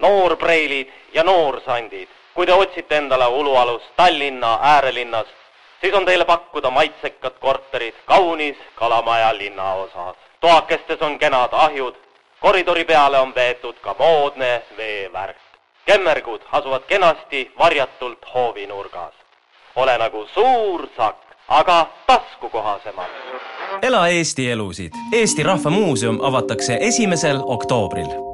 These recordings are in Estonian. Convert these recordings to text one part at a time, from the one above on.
noorpreilid ja noorsandid. kui te otsite endale ulualust Tallinna äärelinnas, siis on teile pakkuda maitsekad korterid kaunis Kalamaja linnaosas. toakestes on kenad ahjud, koridori peale on veetud ka moodne veevärk. kemmergud asuvad kenasti varjatult hoovinurgas. ole nagu suur sakk, aga taskukohasemalt. ela Eesti elusid. Eesti Rahva Muuseum avatakse esimesel oktoobril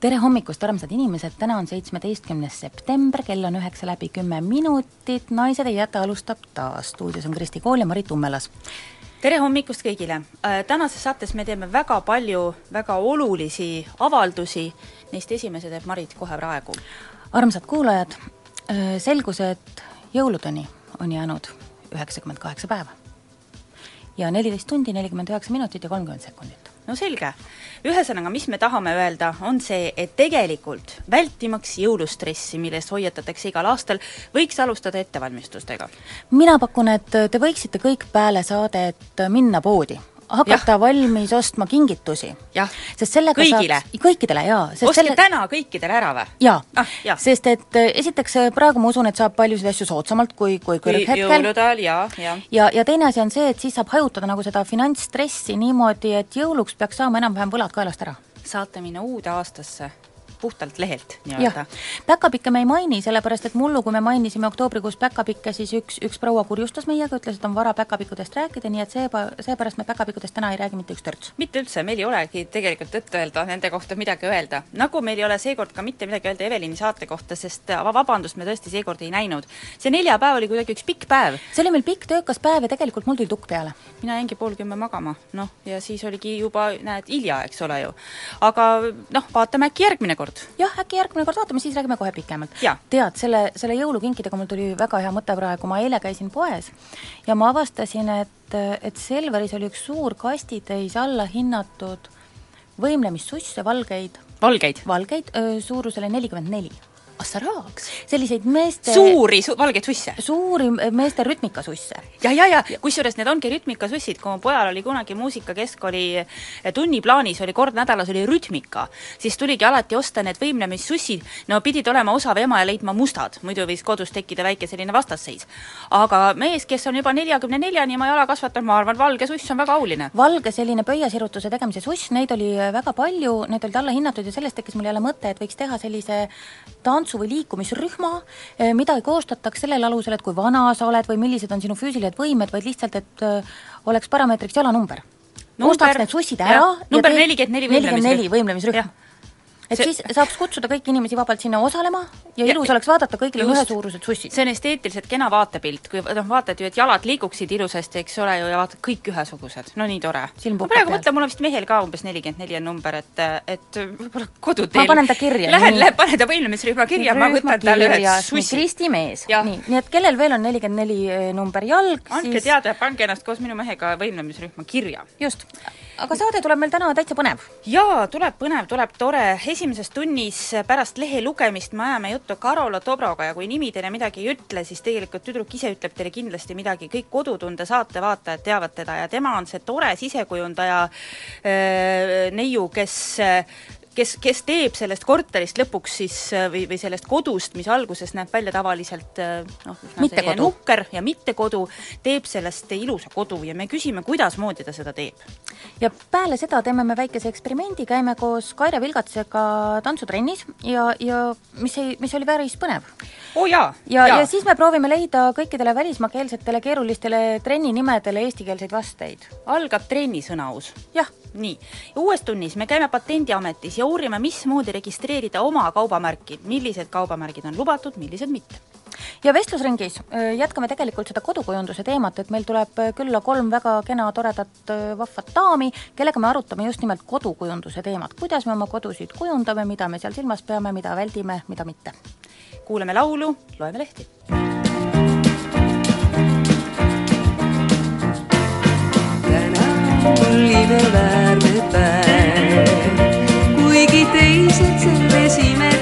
tere hommikust, armsad inimesed, täna on seitsmeteistkümnes september, kell on üheksa läbi kümme minutit, Naised ei jäta alustab taas, stuudios on Kristi Kool ja Mari Tummelas. tere hommikust kõigile! Tänases saates me teeme väga palju väga olulisi avaldusi, neist esimese teeb Marit kohe praegu. armsad kuulajad, selgus, et jõuludeni on jäänud üheksakümmend kaheksa päeva. ja neliteist tundi, nelikümmend üheksa minutit ja kolmkümmend sekundit no selge. ühesõnaga, mis me tahame öelda, on see, et tegelikult vältimaks jõulustressi, millest hoiatatakse igal aastal, võiks alustada ettevalmistustega. mina pakun, et te võiksite kõik peale saadet minna poodi hakata ja. valmis ostma kingitusi. sest sellega kõigile? kõikidele, jaa. ostke selle... täna kõikidele ära või? jaa ah,, sest et eh, esiteks eh, praegu ma usun, et saab paljusid asju soodsamalt kui, kui kõrghetkel. jõulude ajal, jaa, jaa. ja, ja teine asi on see, et siis saab hajutada nagu seda finantsstressi niimoodi, et jõuluks peaks saama enam-vähem võlad kaelast ära. saate minna uude aastasse puhtalt lehelt nii-öelda. päkapikke me ei maini, sellepärast et mullu, kui me mainisime oktoobrikuus päkapikke, siis üks, üks proua kurjustas meiega, ütles, et on vara päkapikkudest rääkida, nii et see, seepärast me päkapikkudest täna ei räägi mitte üks törts. mitte üldse, meil ei olegi tegelikult tõtt-öelda nende kohta midagi öelda. nagu meil ei ole seekord ka mitte midagi öelda Evelini saate kohta, sest vabandust, me tõesti seekord ei näinud. see neljapäev oli kuidagi üks pikk päev. see oli meil pikk töökas päev ja tegelikult mul tuli tukk peale. mina jäingi pool kümme magama, noh, ja siis oligi juba, näed, hilja, eks ole ju. aga noh, vaatame äkki järgmine kord kord. jah, äkki järgmine kord vaatame, siis räägime kohe pikemalt. tead, selle, selle jõulukinkidega mul tuli väga hea mõte praegu, ma eile käisin poes ja ma avastasin, et, et Selveris oli üks suur kastitäis allahinnatud võimlemissusse, valgeid valgeid? valgeid, suurusele nelikümmend neli assaraaks, selliseid meeste suuri su valgeid susse? suuri meeste rütmikasusse. ja, ja, ja, kusjuures need ongi rütmikasussid, kui mu pojal oli kunagi muusikakeskkooli eh, tunniplaanis oli kord nädalas oli rütmika, siis tuligi alati osta need võimlemissussid, no pidid olema osav ema ja leidma mustad, muidu võis kodus tekkida väike selline vastasseis. aga mees, kes on juba neljakümne neljani oma jala kasvatanud, ma arvan, valge suss on väga auline. valge selline pöiasirutuse tegemise suss, neid oli väga palju, need olid allahinnatud ja sellest tekkis mul jälle mõte, et võiks teha sellise tantsu tantsu- või liikumisrühma, eh, mida ei koostataks sellel alusel, et kui vana sa oled või millised on sinu füüsilised võimed, vaid lihtsalt, et eh, oleks parameetriks jalanumber. ostaks need sussid ära number nelikümmend neli võimlemisrühm. Et see... siis saaks kutsuda kõiki inimesi vabalt sinna osalema ja, ja ilus oleks vaadata, kõigil on ühesuurused sussid. see on esteetiliselt kena vaatepilt, kui noh, vaatad ju, et jalad liiguksid ilusasti, eks ole ju, ja vaatad, kõik ühesugused, no nii tore. ma praegu mõtlen, mul on vist mehel ka umbes nelikümmend neli on number, et, et võib-olla koduteel ma panen ta kirja. Lähen, lähen, pane ta võimlemisrühma kirja, ma võtan talle ühe sussi. Kristi mees, nii, nii et kellel veel on nelikümmend neli eh, number jalg, andke siis... teada ja pange ennast koos minu mehega võimlemisrühma kirja. just. Aga saade tuleb meil täna täitsa põnev. jaa, tuleb põnev, tuleb tore, esimeses tunnis pärast lehe lugemist me ajame juttu Karola Tobroga ja kui nimi teile midagi ei ütle, siis tegelikult tüdruk ise ütleb teile kindlasti midagi, kõik Kodutunde saate vaatajad teavad teda ja tema on see tore sisekujundaja äh, neiu, kes äh, kes, kes teeb sellest korterist lõpuks siis või, või sellest kodust, mis alguses näeb välja tavaliselt noh, üsna nukker ja mitte kodu, teeb sellest ilusa kodu ja me küsime, kuidasmoodi ta seda teeb. ja peale seda teeme me väikese eksperimendi, käime koos Kaire Vilgatsega tantsutrennis ja, ja mis ei, mis oli päris põnev. oo oh, jaa! ja, ja., ja siis me proovime leida kõikidele välismaakeelsetele keerulistele trenni nimedele eestikeelseid vasteid. algab trennisõnaus. jah nii, uues tunnis me käime Patendiametis ja uurime, mismoodi registreerida oma kaubamärki, millised kaubamärgid on lubatud, millised mitte ja vestlusringis äh, jätkame tegelikult seda kodukujunduse teemat, et meil tuleb äh, külla kolm väga kena, toredat, äh, vahvat daami, kellega me arutame just nimelt kodukujunduse teemat, kuidas me oma kodusid kujundame, mida me seal silmas peame, mida väldime, mida mitte. kuulame laulu, loeme lehti. täna on imeväärne päev, kuigi teised selles imet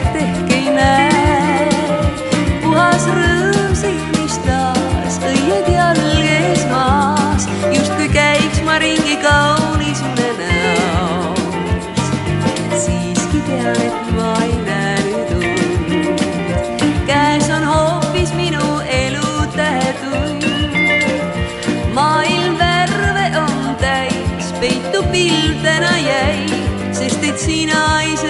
et sina ise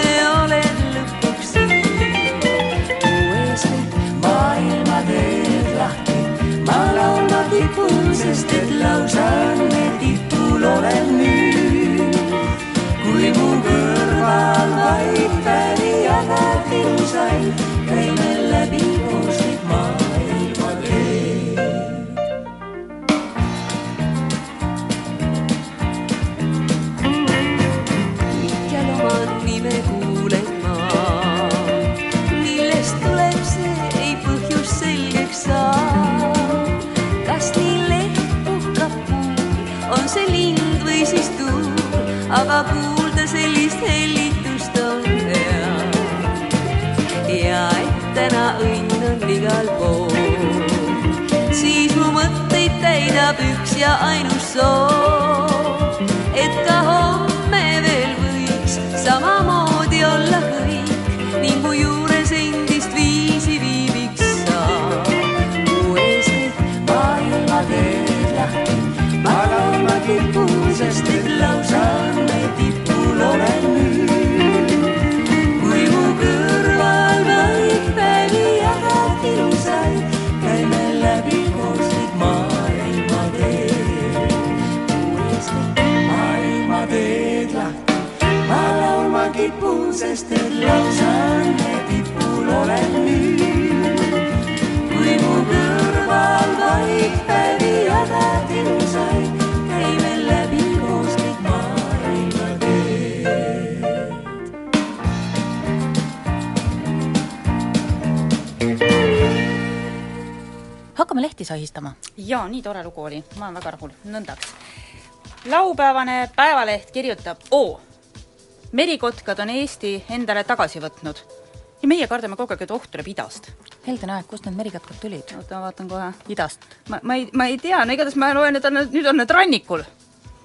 igal pool, siis mu mõtteid täidab üks ja ainus soov, kipun, sest et lausa õnne tipul olen nüüd. kui mu kõrval vaid päevi jagab ilusaid, käime läbi koos kõik maailma teed. hakkame lehti sahistama. jaa, nii tore lugu oli, ma olen väga rahul, nõndaks. laupäevane Päevaleht kirjutab oo, merikotkad on Eesti endale tagasi võtnud. ja meie kardame kogu aeg, et oht tuleb idast. Helde näeb, kust need merikatkad tulid? oota, vaatan kohe. idast. ma, ma ei, ma ei tea, no igatahes ma loen, et on, nüüd on need rannikul.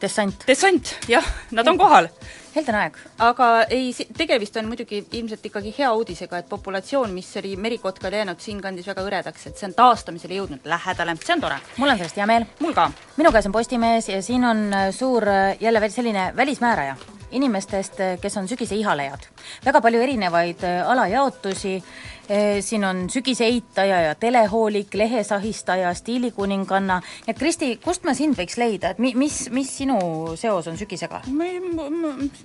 dessant. dessant, jah, nad on kohal. Helde näeg. aga ei, tegemist on muidugi ilmselt ikkagi hea uudisega, et populatsioon, mis oli merikotkal jäänud siinkandis väga hõredaks, et see on taastamisele jõudnud lähedale, see on tore. mul on sellest hea meel. mul ka. minu käes on Postimees ja siin on äh, suur äh, jälle selline välismääraja inimestest, äh, kes on sügise ihalejad. väga palju erinevaid alajaotusi, siin on sügise eitaja ja telehoolik, lehesahistaja, stiilikuninganna, et Kristi, kust ma sind võiks leida, et mi-, mis, mis sinu seos on sügisega? ma ei,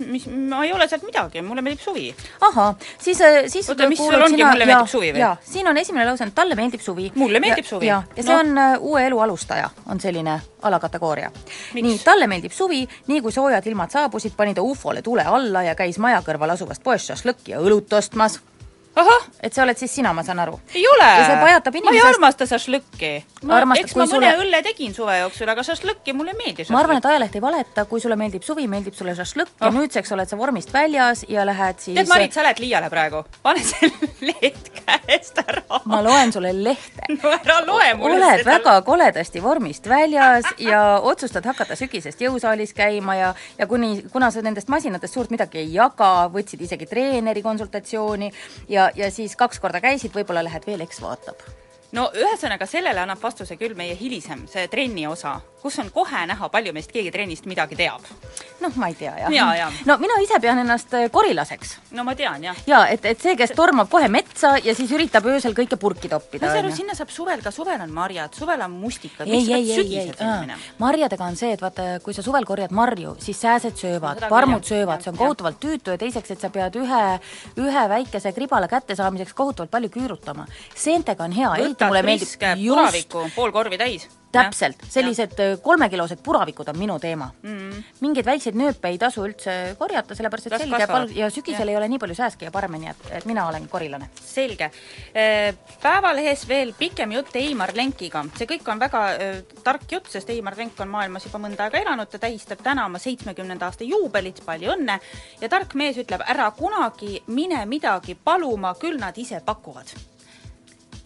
mis, ma ei ole sealt midagi, mulle meeldib suvi. ahah, siis, siis Oota, mis sul ongi, mulle meeldib suvi või? siin on esimene lause on talle meeldib suvi. Mulle meeldib ja, suvi. jaa, ja see No. on äh, uue elu alustaja, on selline alakategooria. nii, talle meeldib suvi, nii kui soojad ilmad saabusid, pani ta ufole tule alla ja käis maja kõrval asuvast poest šašlõkki ja õlut ostmas. Et see oled siis sina, ma saan aru? ei ole. ja see pajatab ma ei inimesest armasta šašlõkki. Eks ma mõne sulle- õlle tegin suve jooksul, aga šašlõkki mulle ei meeldi. ma arvan, et ajaleht ei valeta, kui sulle meeldib suvi, meeldib sulle šašlõkk ja Oh. nüüdseks oled sa vormist väljas ja lähed siis tead, Marit, sa lähed liiale praegu. pane see leht käest ära. ma loen sulle lehte no ära loe mulle oled seda. väga koledasti vormist väljas ja otsustad hakata sügisest jõusaalis käima ja, ja kuni, kuna sa nendest masinatest suurt midagi ei jaga, võtsid isegi treeneri konsultatsiooni ja, ja siis kaks korda käisid, võib-olla lähed veel, eks vaatab. No ühesõnaga, sellele annab vastuse küll meie hilisem, see trenni osa. kus on kohe näha, palju meist keegi trennist midagi teab. noh, ma ei tea, jah Jaa, jaa. no mina ise pean ennast äh, korilaseks. no ma tean, jah. jaa, et, et see, kes tormab kohe metsa ja siis üritab öösel kõike purki toppida, ma saan aru, on ju. sinna saab suvel ka, suvel on marjad, suvel on mustikad, ei, miks ei, ei, ei, sügisel sinna minema? marjadega on see, et vaata, kui sa suvel korjad marju, siis sääsed söövad, seda parmud söövad, see on kohutavalt tüütu ja teiseks, et sa pead ühe, ühe väikese kribala kättesaamiseks kohutavalt palju küürutama. seentega on hea, eriti võtad mulle priske puraviku, pool korvi täis. täpselt, sellised äh, kolmekilosed puravikud on minu teema mm. -hmm. mingeid väikseid nööpe ei tasu üldse korjata, sellepärast et selge kasvavad. pal- ja sügisel Jah. ei ole nii palju sääske ja paremini, et, et mina olen korilane. selge. Päevalehes veel pikem jutt Eimar Lenkiga. see kõik on väga äh, tark jutt, sest Eimar Lenk on maailmas juba mõnda aega elanud, ta tähistab täna oma seitsmekümnenda aasta juubelit, palju õnne, ja tark mees ütleb, ära kunagi mine midagi paluma, küll nad ise pakuvad.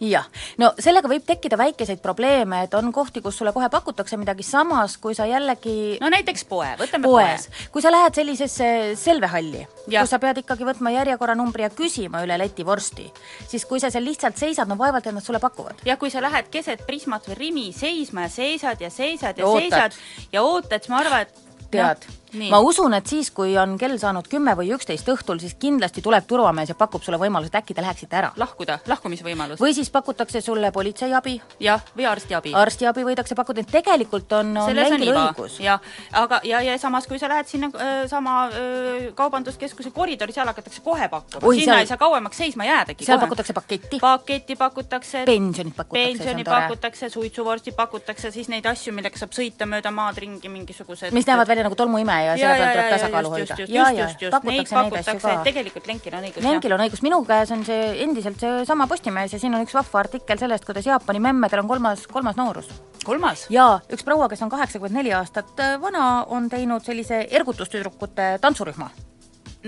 Jah, no sellega võib tekkida väikeseid probleeme, et on kohti, kus sulle kohe pakutakse midagi, samas kui sa jällegi no näiteks poe, võtame poes poe., kui sa lähed sellisesse selvehalli, kus sa pead ikkagi võtma järjekorranumbri ja küsima üle leti vorsti, siis kui sa seal lihtsalt seisad, no vaevalt et nad sulle pakuvad. ja kui sa lähed keset Prismat või Rimi seisma ja seisad ja seisad ja, Ja seisad ja ootad, siis ma arvan, et tead Nii. Ma usun, et siis, kui on kell saanud kümme või üksteist õhtul, siis kindlasti tuleb turvamees ja pakub sulle võimaluse, et äkki te läheksite ära. lahkuda, lahkumisvõimalus. või siis pakutakse sulle politseiabi, jah, või arstiabi. arstiabi võidakse pakkuda, et tegelikult on, on iva. õigus. jah, aga, ja, ja samas, kui sa lähed sinna öö, sama öö, kaubanduskeskuse koridori, seal hakatakse kohe pakkuma. Sinna seal- ei saa kauemaks seisma jäädagi. seal pakutakse paketti, paketti pakutakse, pensionit pakutakse, pensioni pakutakse, suitsuvorsti pakutakse, siis neid asju, millega saab sõita mööda maad ringi, mingisugused mis näevad välja nagu tolmuimeja ja selle peal tuleb tasakaalu hoida. ja, ja pakutakse neid asju ka. tegelikult Lenkil on õigus. Lenkil on õigus, minu käes on see endiselt seesama Postimees ja siin on üks vahva artikkel sellest, kuidas Jaapani memmedel on kolmas, kolmas noorus. kolmas? jaa, üks proua, kes on kaheksakümmend neli aastat äh, vana, on teinud sellise ergutustüdrukute tantsurühma.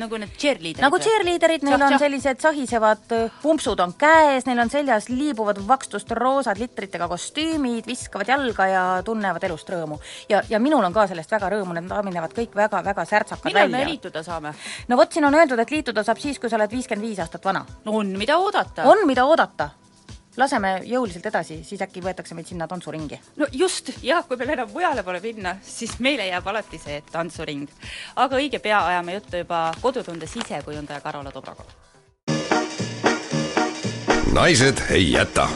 Nagu need cheerleaderid nagu cheerleaderid, neil on sellised sahisevad äh, pumpsud on käes, neil on seljas liibuvad vakstust roosad litritega kostüümid, viskavad jalga ja tunnevad elust rõõmu. ja, ja minul on ka sellest väga rõõmu, need daamid näevad kõik väga-väga särtsakad millal me välja. liituda saame? no vot, siin on öeldud, et liituda saab siis, kui sa oled viiskümmend viis aastat vana. on, mida oodata? on, mida oodata. Laseme jõuliselt edasi, siis äkki võetakse meid sinna tantsuringi. no just, jah, kui meil enam mujale pole minna, siis meile jääb alati see tantsuring. aga õige pea ajame juttu juba kodutunde sisekujundaja Karola Dobroga. naised ei jäta.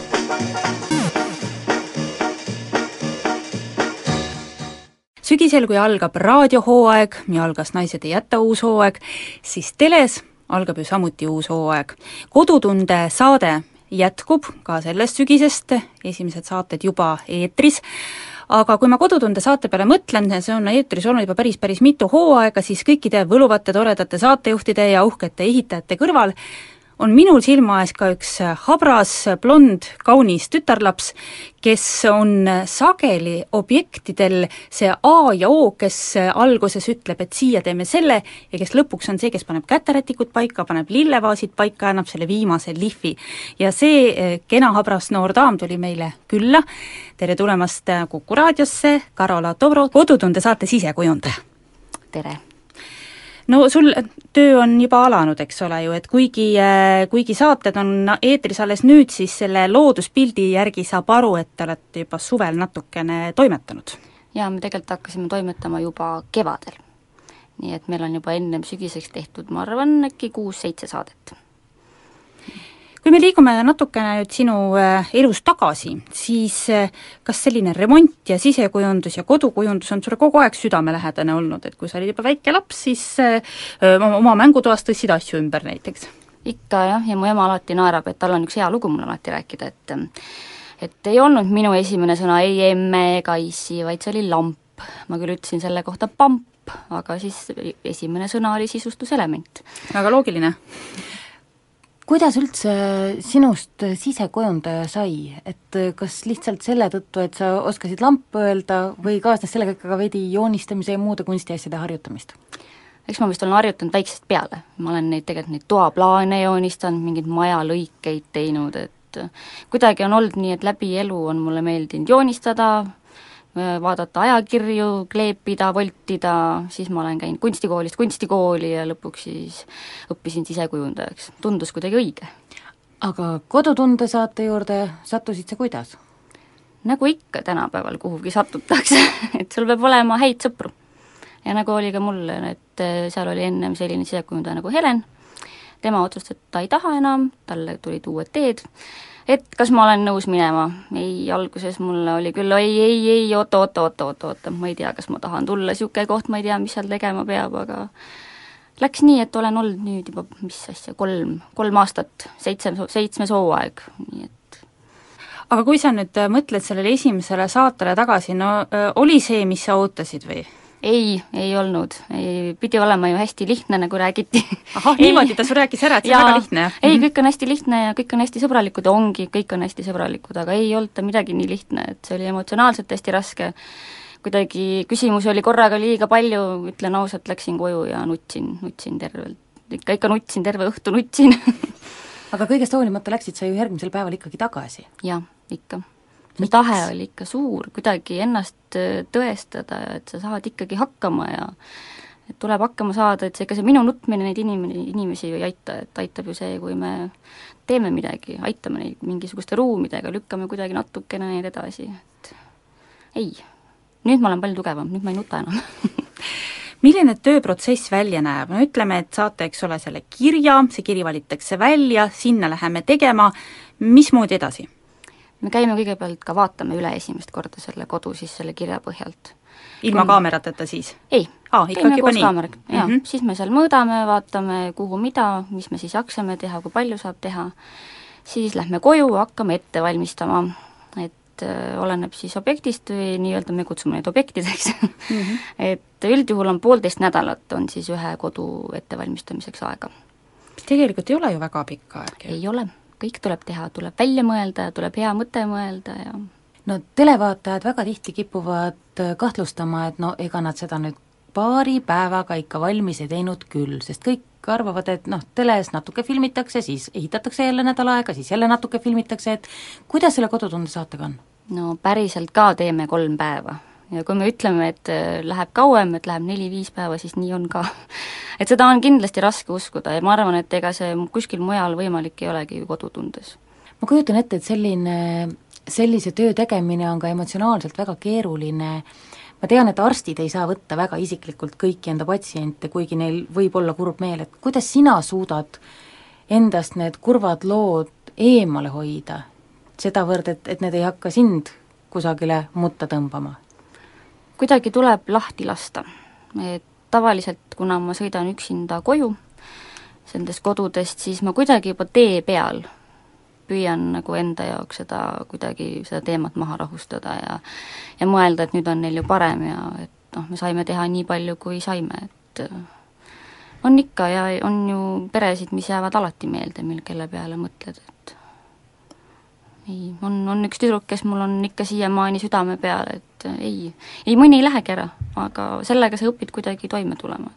sügisel, kui algab raadiohooaeg ja algas Naised ei jäta uus hooaeg, siis teles algab ju samuti uus hooaeg. kodutunde saade jätkub ka sellest sügisest, esimesed saated juba eetris, aga kui ma Kodutunde saate peale mõtlen, see on eetris olnud juba päris, päris mitu hooaega, siis kõikide võluvate toredate saatejuhtide ja uhkete ehitajate kõrval on minul silma ees ka üks habras, blond, kaunis tütarlaps, kes on sageli objektidel see A ja O, kes alguses ütleb, et siia teeme selle, ja kes lõpuks on see, kes paneb käterätikud paika, paneb lillevaasid paika, annab selle viimase lihvi. ja see kena habras noor daam tuli meile külla, tere tulemast Kuku raadiosse, Karola Dobro, Kodutunde saate sisekujundaja! tere! No sul töö on juba alanud, eks ole ju, et kuigi, kuigi saated on eetris alles nüüd, siis selle looduspildi järgi saab aru, et te olete juba suvel natukene toimetanud. jaa, me tegelikult hakkasime toimetama juba kevadel. nii et meil on juba ennem sügiseks tehtud, ma arvan, äkki kuus-seitse saadet. Kui me liigume natukene nüüd sinu äh, elus tagasi, siis äh, kas selline remont ja sisekujundus ja kodukujundus on sulle kogu aeg südamelähedane olnud, et kui sa olid juba väike laps, siis äh, oma, oma mängutoas tõstsid asju ümber näiteks? ikka jah, ja mu ema alati naerab, et tal on üks hea lugu mulle alati rääkida, et et ei olnud minu esimene sõna ei emme ega issi, vaid see oli lamp. ma küll ütlesin selle kohta pamp, aga siis esimene sõna oli sisustuselement. väga loogiline. Kuidas üldse sinust sisekujundaja sai, et kas lihtsalt selle tõttu, et sa oskasid lamp öelda või kaasnes sellega ikka ka veidi joonistamise ja muude kunstiasjade harjutamist? eks ma vist olen harjutanud väiksest peale, ma olen neid tegelikult neid toaplaane joonistanud, mingeid majalõikeid teinud, et kuidagi on olnud nii, et läbi elu on mulle meeldinud joonistada, vaadata ajakirju, kleepida, voltida, siis ma olen käinud kunstikoolist kunstikooli ja lõpuks siis õppisin sisekujundajaks. tundus kuidagi õige. aga Kodutunde saate juurde sattusid sa kuidas? nagu ikka tänapäeval kuhugi satutakse et sul peab olema häid sõpru. ja nagu oli ka mul, et äh, seal oli ennem selline sisekujundaja nagu Helen, tema otsustas, et ta ei taha enam, talle tulid uued teed, et kas ma olen nõus minema. ei, alguses mulle oli küll ei, ei, ei, oota, oota, oota, oota, oota, ma ei tea, kas ma tahan tulla, niisugune koht, ma ei tea, mis seal tegema peab, aga läks nii, et olen olnud nüüd juba, mis asja, kolm, kolm aastat, seitse, seitsmes hooaeg, nii et aga kui sa nüüd äh, mõtled sellele esimesele saatele tagasi, no öö, oli see, mis sa ootasid või? Ei, ei olnud, ei, pidi olema ju hästi lihtne, nagu räägiti. ahah, niimoodi ta su rääkis ära, et see on väga lihtne, jah? ei, kõik on hästi lihtne ja kõik on hästi sõbralikud ja ongi, kõik on hästi sõbralikud, aga ei olnud ta midagi nii lihtne, et see oli emotsionaalselt hästi raske, kuidagi küsimusi oli korraga liiga palju, ütlen ausalt, läksin koju ja nutsin, nutsin tervelt, ikka, ikka nutsin, terve õhtu nutsin. Aga kõigest hoolimata läksid sa ju järgmisel päeval ikkagi tagasi? jah, ikka tahe oli ikka suur, kuidagi ennast äh, tõestada et sa saad ikkagi hakkama ja et tuleb hakkama saada, et see, ega see minu nutmine neid inimene, inimesi ju ei aita, et aitab ju see, kui me teeme midagi, aitame neid mingisuguste ruumidega, lükkame kuidagi natukene neid edasi, et ei. nüüd ma olen palju tugevam, nüüd ma ei nuta enam milline tööprotsess välja näeb, no ütleme, et saate, eks ole, selle kirja, see kiri valitakse välja, sinna läheme tegema, mismoodi edasi? Me käime kõigepealt ka vaatame üle esimest korda selle kodu siis selle kirja põhjalt. ilma Kui... kaamerateta siis? ei ah,, käime koos kaameraga, jaa mm, -hmm. siis me seal mõõdame, vaatame kuhu mida, mis me siis jaksame teha, kui palju saab teha, siis lähme koju, hakkame ette valmistama, et äh, oleneb siis objektist või nii-öelda me kutsume neid objektideks mm, -hmm. et üldjuhul on poolteist nädalat on siis ühe kodu ettevalmistamiseks aega. mis tegelikult ei ole ju väga pikk aeg. ei ole kõik tuleb teha, tuleb välja mõelda ja tuleb hea mõte mõelda ja no televaatajad väga tihti kipuvad äh, kahtlustama, et no ega nad seda nüüd paari päevaga ikka valmis ei teinud küll, sest kõik arvavad, et noh, teles natuke filmitakse, siis ehitatakse jälle nädal aega, siis jälle natuke filmitakse, et kuidas selle Kodutunde saatega on? no päriselt ka teeme kolm päeva ja kui me ütleme, et äh, läheb kauem, et läheb neli-viis päeva, siis nii on ka. et seda on kindlasti raske uskuda ja ma arvan, et ega see kuskil mujal võimalik ei olegi kodutundes. ma kujutan ette, et selline, sellise töö tegemine on ka emotsionaalselt väga keeruline, ma tean, et arstid ei saa võtta väga isiklikult kõiki enda patsiente, kuigi neil võib olla kurb meel, et kuidas sina suudad endast need kurvad lood eemale hoida, sedavõrd, et, et need ei hakka sind kusagile mutta tõmbama kuidagi tuleb lahti lasta. et tavaliselt, kuna ma sõidan üksinda koju, nendest kodudest, siis ma kuidagi juba tee peal püüan nagu enda jaoks seda kuidagi, seda teemat maha rahustada ja ja mõelda, et nüüd on neil ju parem ja et noh, me saime teha nii palju, kui saime, et on ikka ja on ju peresid, mis jäävad alati meelde, mil, kelle peale mõtled, et ei, on, on üks tüdruk, kes mul on ikka siiamaani südame peal, et ei, ei mõni ei lähegi ära, aga sellega sa õpid kuidagi toime tulema.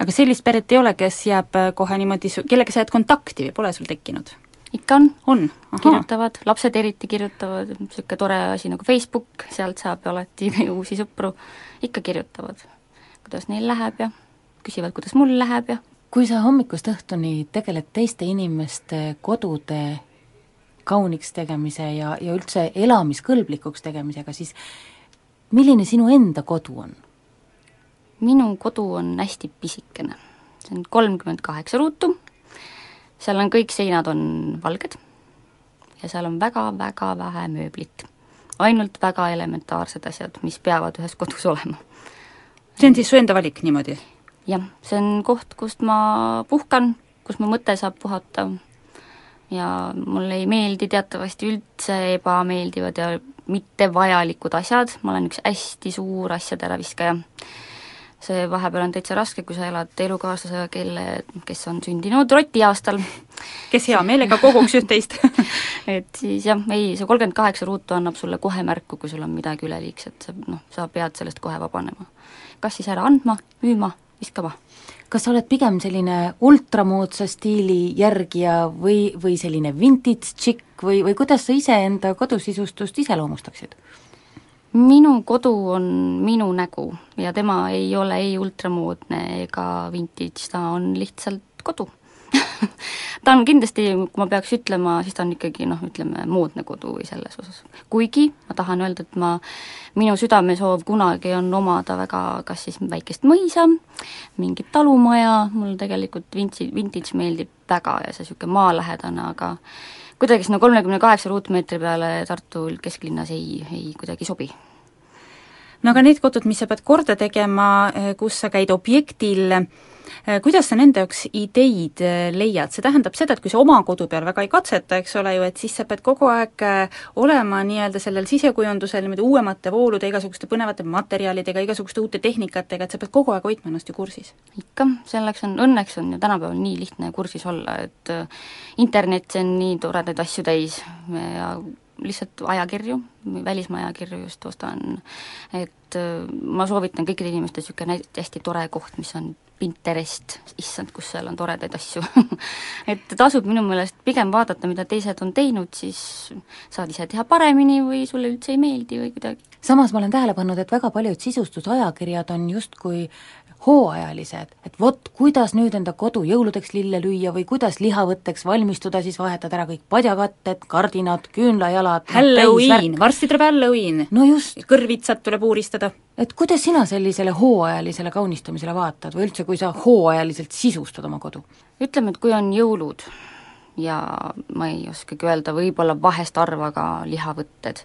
aga sellist peret ei ole, kes jääb kohe niimoodi, kellega sa jääd kontakti või pole sul tekkinud? ikka on, on., kirjutavad, lapsed eriti kirjutavad, niisugune tore asi nagu Facebook, sealt saab alati uusi sõpru, ikka kirjutavad, kuidas neil läheb ja küsivad, kuidas mul läheb ja kui sa hommikust õhtuni tegeled teiste inimeste kodude kauniks tegemise ja, ja üldse elamiskõlblikuks tegemisega, siis milline sinu enda kodu on? minu kodu on hästi pisikene, see on kolmkümmend kaheksa ruutu, seal on kõik seinad on valged ja seal on väga-väga vähe mööblit. ainult väga elementaarsed asjad, mis peavad ühes kodus olema. see on siis su enda valik niimoodi? jah, see on koht, kust ma puhkan, kus mu mõte saab puhata ja mulle ei meeldi teatavasti üldse ebameeldivad ja mittevajalikud asjad, ma olen üks hästi suur asjade äraviskaja. see vahepeal on täitsa raske, kui sa elad elukaaslasega, kelle, kes on sündinud rotiaastal. kes hea meelega koguks üht-teist et siis jah, ei, see kolmkümmend kaheksa ruutu annab sulle kohe märku, kui sul on midagi üleliigset, sa noh, sa pead sellest kohe vabanema. kas siis ära andma, müüma, viskama kas sa oled pigem selline ultramoodsa stiili järgija või, või selline vintage chick või, või kuidas sa iseenda kodusisustust iseloomustaksid? minu kodu on minu nägu ja tema ei ole ei ultramoodne ega vintage, ta on lihtsalt kodu ta on kindlasti, kui ma peaks ütlema, siis ta on ikkagi noh, ütleme moodne kodu või selles osas. kuigi ma tahan öelda, et ma, minu südamesoov kunagi on omada väga kas siis väikest mõisa, mingit talumaja, mulle tegelikult vintsi, vintage meeldib väga ja see niisugune maalähedane, aga kuidagi sinna kolmekümne kaheksa ruutmeetri peale Tartu kesklinnas ei, ei kuidagi sobi no aga need kodud, mis sa pead korda tegema, kus sa käid objektil, kuidas sa nende jaoks ideid leiad, see tähendab seda, et kui sa oma kodu peal väga ei katseta, eks ole ju, et siis sa pead kogu aeg olema nii-öelda sellel sisekujundusel niimoodi uuemate voolude, igasuguste põnevate materjalidega, igasuguste uute tehnikatega, et sa pead kogu aeg hoidma ennast ju kursis? ikka, selleks on, õnneks on ju tänapäeval nii lihtne kursis olla, et internet on nii toredaid asju täis. Ja lihtsalt ajakirju, välismaa ajakirju just ostan, et äh, ma soovitan kõikidele inimestele niisugune hästi tore koht, mis on Pinterest, issand, kus seal on toredaid asju et tasub minu meelest pigem vaadata, mida teised on teinud, siis saad ise teha paremini või sulle üldse ei meeldi või kuidagi. samas ma olen tähele pannud, et väga paljud sisustusajakirjad on justkui hooajalised, et vot, kuidas nüüd enda kodu jõuludeks lille lüüa või kuidas lihavõtteks valmistuda, siis vahetad ära kõik padjakatted, kardinad, küünlajalad Halloween, varsti tuleb Halloween! no just. kõrvitsad tuleb uuristada. et kuidas sina sellisele hooajalisele kaunistamisele vaatad või üldse, kui sa hooajaliselt sisustad oma kodu? ütleme, et kui on jõulud, ja ma ei oskagi öelda, võib-olla vahest harva ka lihavõtted.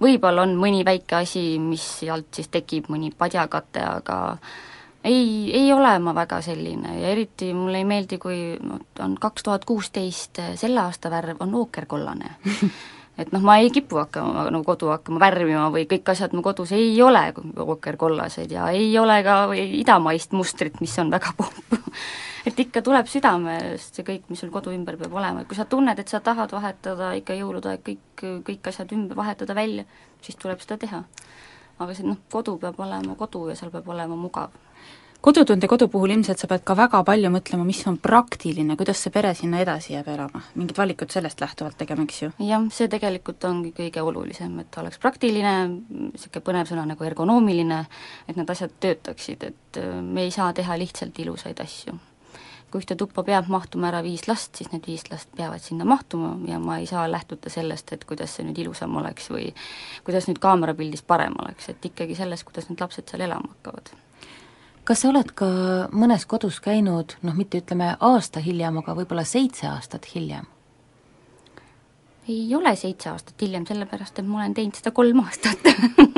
võib-olla on mõni väike asi, mis sealt siis tekib, mõni padjakate, aga ei, ei ole ma väga selline ja eriti mulle ei meeldi, kui on kaks tuhat kuusteist, selle aasta värv on ookerkollane. Et noh, ma ei kipu hakkama nagu kodu hakkama värvima või kõik asjad mu kodus ei ole ookerkollased ja ei ole ka idamaist mustrit, mis on väga popp et ikka tuleb südamest see kõik, mis sul kodu ümber peab olema, et kui sa tunned, et sa tahad vahetada ikka jõulude aeg kõik, kõik asjad ümber, vahetada välja, siis tuleb seda teha. aga see noh, kodu peab olema kodu ja seal peab olema mugav kodutunde kodu puhul ilmselt sa pead ka väga palju mõtlema, mis on praktiline, kuidas see pere sinna edasi jääb elama, mingid valikud sellest lähtuvalt tegema, eks ju? jah, see tegelikult ongi kõige olulisem, et oleks praktiline, niisugune põnev sõna nagu ergonoomiline, et need asjad töötaksid, et äh, me ei saa teha lihtsalt ilusaid asju. kui ühte tuppa peab mahtuma ära viis last, siis need viis last peavad sinna mahtuma ja ma ei saa lähtuda sellest, et kuidas see nüüd ilusam oleks või kuidas nüüd kaamerapildis parem oleks, et ikkagi sellest, kuidas need lapsed seal elama hakkavad kas sa oled ka mõnes kodus käinud noh, mitte ütleme aasta hiljem, aga võib-olla seitse aastat hiljem? ei ole seitse aastat hiljem, sellepärast et ma olen teinud seda kolm aastat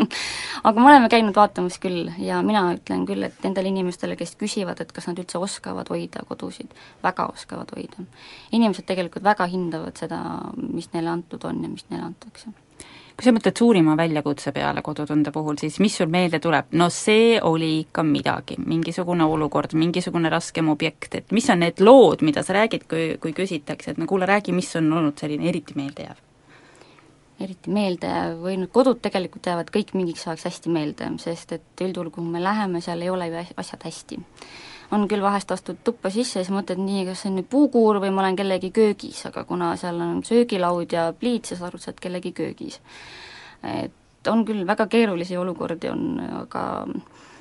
aga me oleme käinud vaatamas küll ja mina ütlen küll, et nendele inimestele, kes küsivad, et kas nad üldse oskavad hoida kodusid, väga oskavad hoida. inimesed tegelikult väga hindavad seda, mis neile antud on ja mis neile antakse kui sa mõtled suurima väljakutse peale kodutunde puhul, siis mis sul meelde tuleb? no see oli ikka midagi, mingisugune olukord, mingisugune raskem objekt, et mis on need lood, mida sa räägid, kui, kui küsitakse, et no kuule, räägi, mis on olnud selline eriti meeldejääv? eriti meeldejääv või need kodud tegelikult jäävad kõik mingiks ajaks hästi meelde, sest et üldjuhul, kuhu me läheme, seal ei ole ju asjad hästi on küll vahest astud tuppa sisse ja siis mõtled nii, kas see on nüüd puukuur või ma olen kellegi köögis, aga kuna seal on söögilaud ja pliit, siis arvad, sa oled kellegi köögis. et on küll väga keerulisi olukordi, on, aga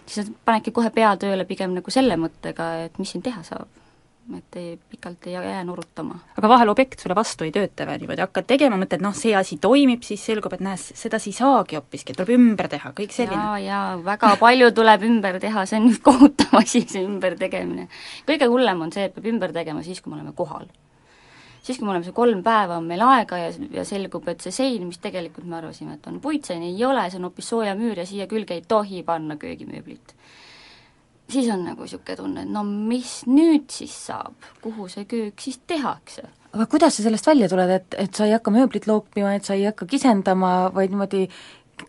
siis panedki kohe pea tööle pigem nagu selle mõttega, et mis siin teha saab et ei, pikalt ei jää nurutama. aga vahel objekt sulle vastu ei tööta või niimoodi, hakkad tegema, mõtled noh, see asi toimib, siis selgub, et näe, sedasi ei saagi hoopiski, tuleb ümber teha, kõik selline. jaa, jaa, väga palju tuleb ümber teha, see on kohutav asi, see ümbertegemine. kõige hullem on see, et peab ümber tegema siis, kui me oleme kohal. siis, kui me oleme see kolm päeva, on meil aega ja, ja selgub, et see sein, mis tegelikult me arvasime, et on puitsein, ei ole, see on hoopis soojamüür ja siia külge ei tohi panna köögimööblit siis on nagu niisugune tunne, et no mis nüüd siis saab, kuhu see köök siis tehakse? aga kuidas sa sellest välja tuled, et, et sa ei hakka mööblit loopima, et sa ei hakka kisendama, vaid niimoodi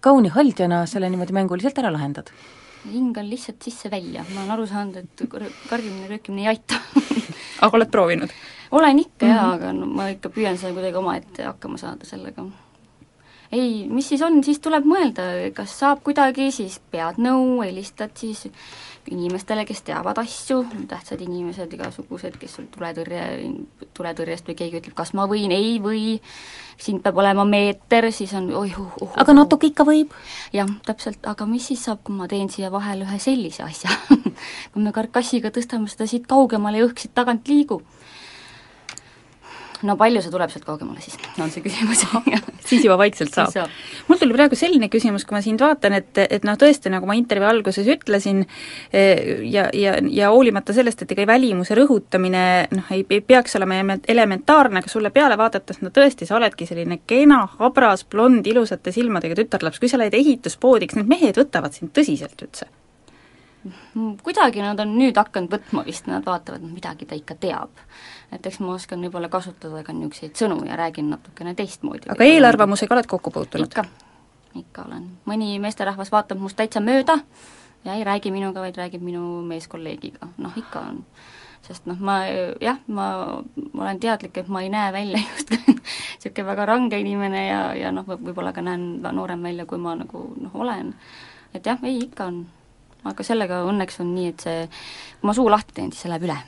kauni haldjana selle niimoodi mänguliselt ära lahendad? hingan lihtsalt sisse-välja, ma olen aru saanud, et karjumine, röökimine ei aita aga oled proovinud? olen ikka mm -hmm. jaa, aga no ma ikka püüan seal kuidagi omaette hakkama saada sellega ei, mis siis on, siis tuleb mõelda, kas saab kuidagi, siis pead nõu, helistad siis inimestele, kes teavad asju, tähtsad inimesed, igasugused, kes sul tuletõrje, tuletõrjest või keegi ütleb, kas ma võin, ei või, siin peab olema meeter, siis on oih uh, uh, aga natuke ikka võib? jah, täpselt, aga mis siis saab, kui ma teen siia vahele ühe sellise asja? Kui me karkassiga tõstame seda siit kaugemale ja õhk siit tagant liigub no palju see tuleb sealt kaugemale siis, on see küsimus siis juba vaikselt saab. saab. mul tuli praegu selline küsimus, kui ma sind vaatan, et, et noh, tõesti, nagu ma intervjuu alguses ütlesin, eh, ja, ja, ja hoolimata sellest, et ega välimuse rõhutamine noh, ei, ei peaks olema ele- elementaarne, aga sulle peale vaadates, no tõesti, sa oledki selline kena, habras, blond, ilusate silmadega tütarlaps, kui sa lähed ehituspoodi, kas need mehed võtavad sind tõsiselt üldse? Kuidagi nad on nüüd hakanud võtma vist, nad vaatavad, midagi ta ikka teab. Et eks ma oskan võib-olla kasutada ka niisuguseid sõnu ja räägin natukene teistmoodi. aga eelarvamusega oled kokku puutunud? ikka, ikka olen. mõni meesterahvas vaatab must täitsa mööda ja ei räägi minuga, vaid räägib minu meeskolleegiga, noh ikka on. sest noh, ma jah, ma, ma olen teadlik, et ma ei näe välja just niisugune väga range inimene ja, ja noh, võib-olla ka näen noorem välja, kui ma nagu noh, olen. et jah, ei ikka on. aga sellega õnneks on nii, et see, kui ma suu lahti teen, siis see läheb üle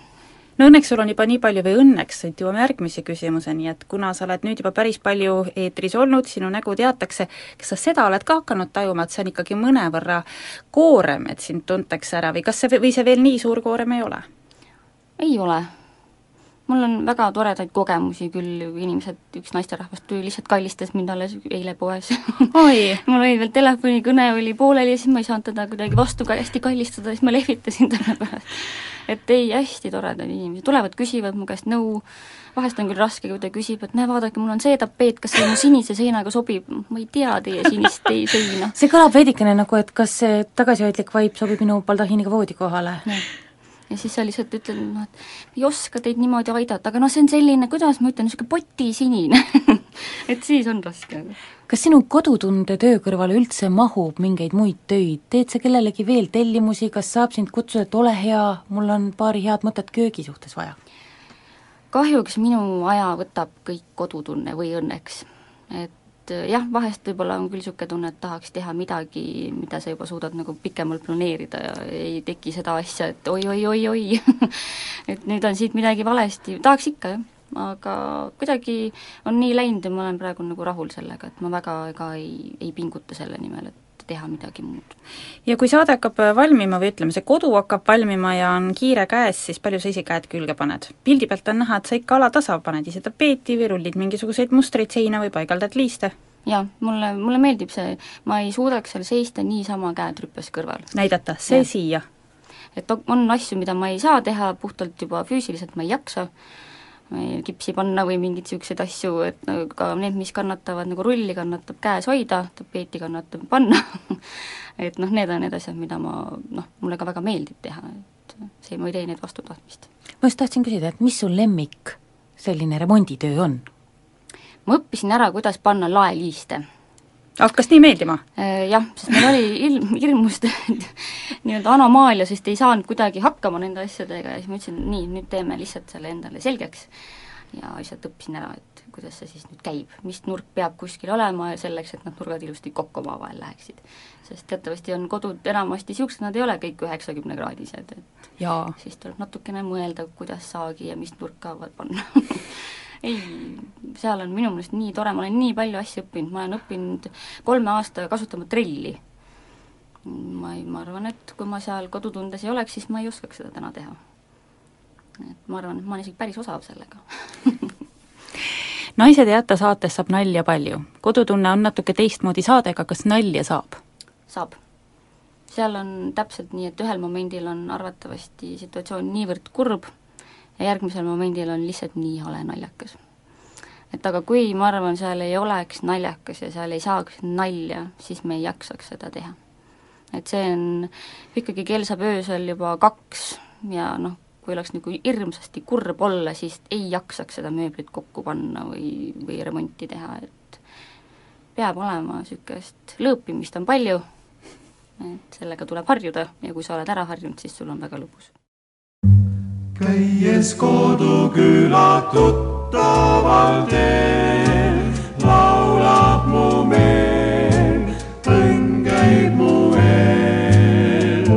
no õnneks sul on juba nii palju või õnneks, et jõuame järgmise küsimuseni, et kuna sa oled nüüd juba päris palju eetris olnud, sinu nägu teatakse, kas sa seda oled ka hakanud tajuma, et see on ikkagi mõnevõrra koorem, et sind tuntakse ära või kas see, või see veel nii suur koorem ei ole? ei ole. Mul on väga toredaid kogemusi küll, inimesed, üks naisterahvas tuli lihtsalt kallistas mind alles eile poes oi, mul oli veel telefonikõne oli pooleli ja siis ma ei saanud teda kuidagi vastu ka hästi kallistada, siis ma lehvitasin talle pärast. et ei, hästi toredad inimesed, tulevad, küsivad mu käest nõu, vahest on küll raske, kui ta küsib, et näe, vaadake, mul on see tapeet, kas see mu sinise seinaga sobib, ma ei tea teie sinist ei seina. see kõlab veidikene nagu, et kas see tagasihoidlik vaip sobib minu baldahiiniga voodikohale. Ja siis sa lihtsalt ütled, noh, et ei oska teid niimoodi aidata, aga noh, see on selline, kuidas ma ütlen, niisugune potisinine et siis on raske. kas sinu kodutunde töö kõrvale üldse mahub mingeid muid töid, teed sa kellelegi veel tellimusi, kas saab sind kutsuda, et ole hea, mul on paari head mõtet köögi suhtes vaja? kahjuks minu aja võtab kõik kodutunne või õnneks. et äh, jah, vahest võib-olla on küll niisugune tunne, et tahaks teha midagi, mida sa juba suudad nagu pikemalt planeerida ja ei teki seda asja, et oi-oi-oi-oi et nüüd on siit midagi valesti, tahaks ikka jah, aga kuidagi on nii läinud ja ma olen praegu nagu rahul sellega, et ma väga ega ei, ei pinguta selle nimel, et teha midagi muud. ja kui saade hakkab valmima või ütleme, see kodu hakkab valmima ja on kiire käes, siis palju sa ise käed külge paned? pildi pealt on näha, et sa ikka alatasa paned ise tapeeti või rullid mingisuguseid mustreid seina või paigaldad liiste. jaa, mulle, mulle meeldib see, ma ei suudaks seal seista niisama käed rüppes kõrval. näidata, see Jah. siia. et on asju, mida ma ei saa teha puhtalt juba füüsiliselt, ma ei jaksa, kipsi panna või mingeid niisuguseid asju, et no ka need, mis kannatavad nagu rulli, kannatab käes hoida, tapeeti kannatab panna et noh, need on need asjad, mida ma noh, mulle ka väga meeldib teha, et see, ma ei tee neid vastu tahtmist. ma just tahtsin küsida, et mis sul lemmik selline remonditöö on? ma õppisin ära, kuidas panna laeliiste hakkas nii meeldima? Äh, Jah, sest meil oli ilm, hirmus nii-öelda anomaalia, sest ei saanud kuidagi hakkama nende asjadega ja siis ma ütlesin, nii, nüüd teeme lihtsalt selle endale selgeks. ja lihtsalt õppisin ära, et kuidas see siis nüüd käib, mis nurk peab kuskil olema ja selleks, et need nurgad ilusti kokku omavahel läheksid. sest teatavasti on kodud enamasti niisugused, nad ei ole kõik üheksakümnekraadised, et jaa. siis tuleb natukene mõelda, kuidas saagi ja mis nurka panna ei, seal on minu meelest nii tore, ma olen nii palju asju õppinud, ma olen õppinud kolme aastaga kasutama trelli. ma ei, ma arvan, et kui ma seal kodutundes ei oleks, siis ma ei oskaks seda täna teha. et ma arvan, et ma olen isegi päris osav sellega naised ei jäta saates saab nalja palju. kodutunne on natuke teistmoodi saade, aga kas nalja saab? saab. seal on täpselt nii, et ühel momendil on arvatavasti situatsioon niivõrd kurb ja järgmisel momendil on lihtsalt nii hale naljakas. et aga kui, ma arvan, seal ei oleks naljakas ja seal ei saaks nalja, siis me ei jaksaks seda teha. et see on, ikkagi kell saab öösel juba kaks ja noh, kui oleks nagu hirmsasti kurb olla, siis ei jaksaks seda mööblit kokku panna või, või remonti teha, et peab olema niisugust lõõpimist on palju, et sellega tuleb harjuda ja kui sa oled ära harjunud, siis sul on väga lõbus. Käies koduküla tuttaval teel, laulab mu meel, õnn käib mu eel.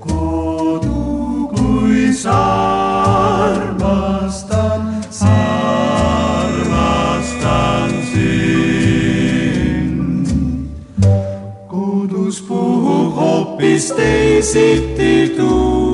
kodu, kui sa armastan, armastan sind. kodus puhub hoopis teisiti tuul,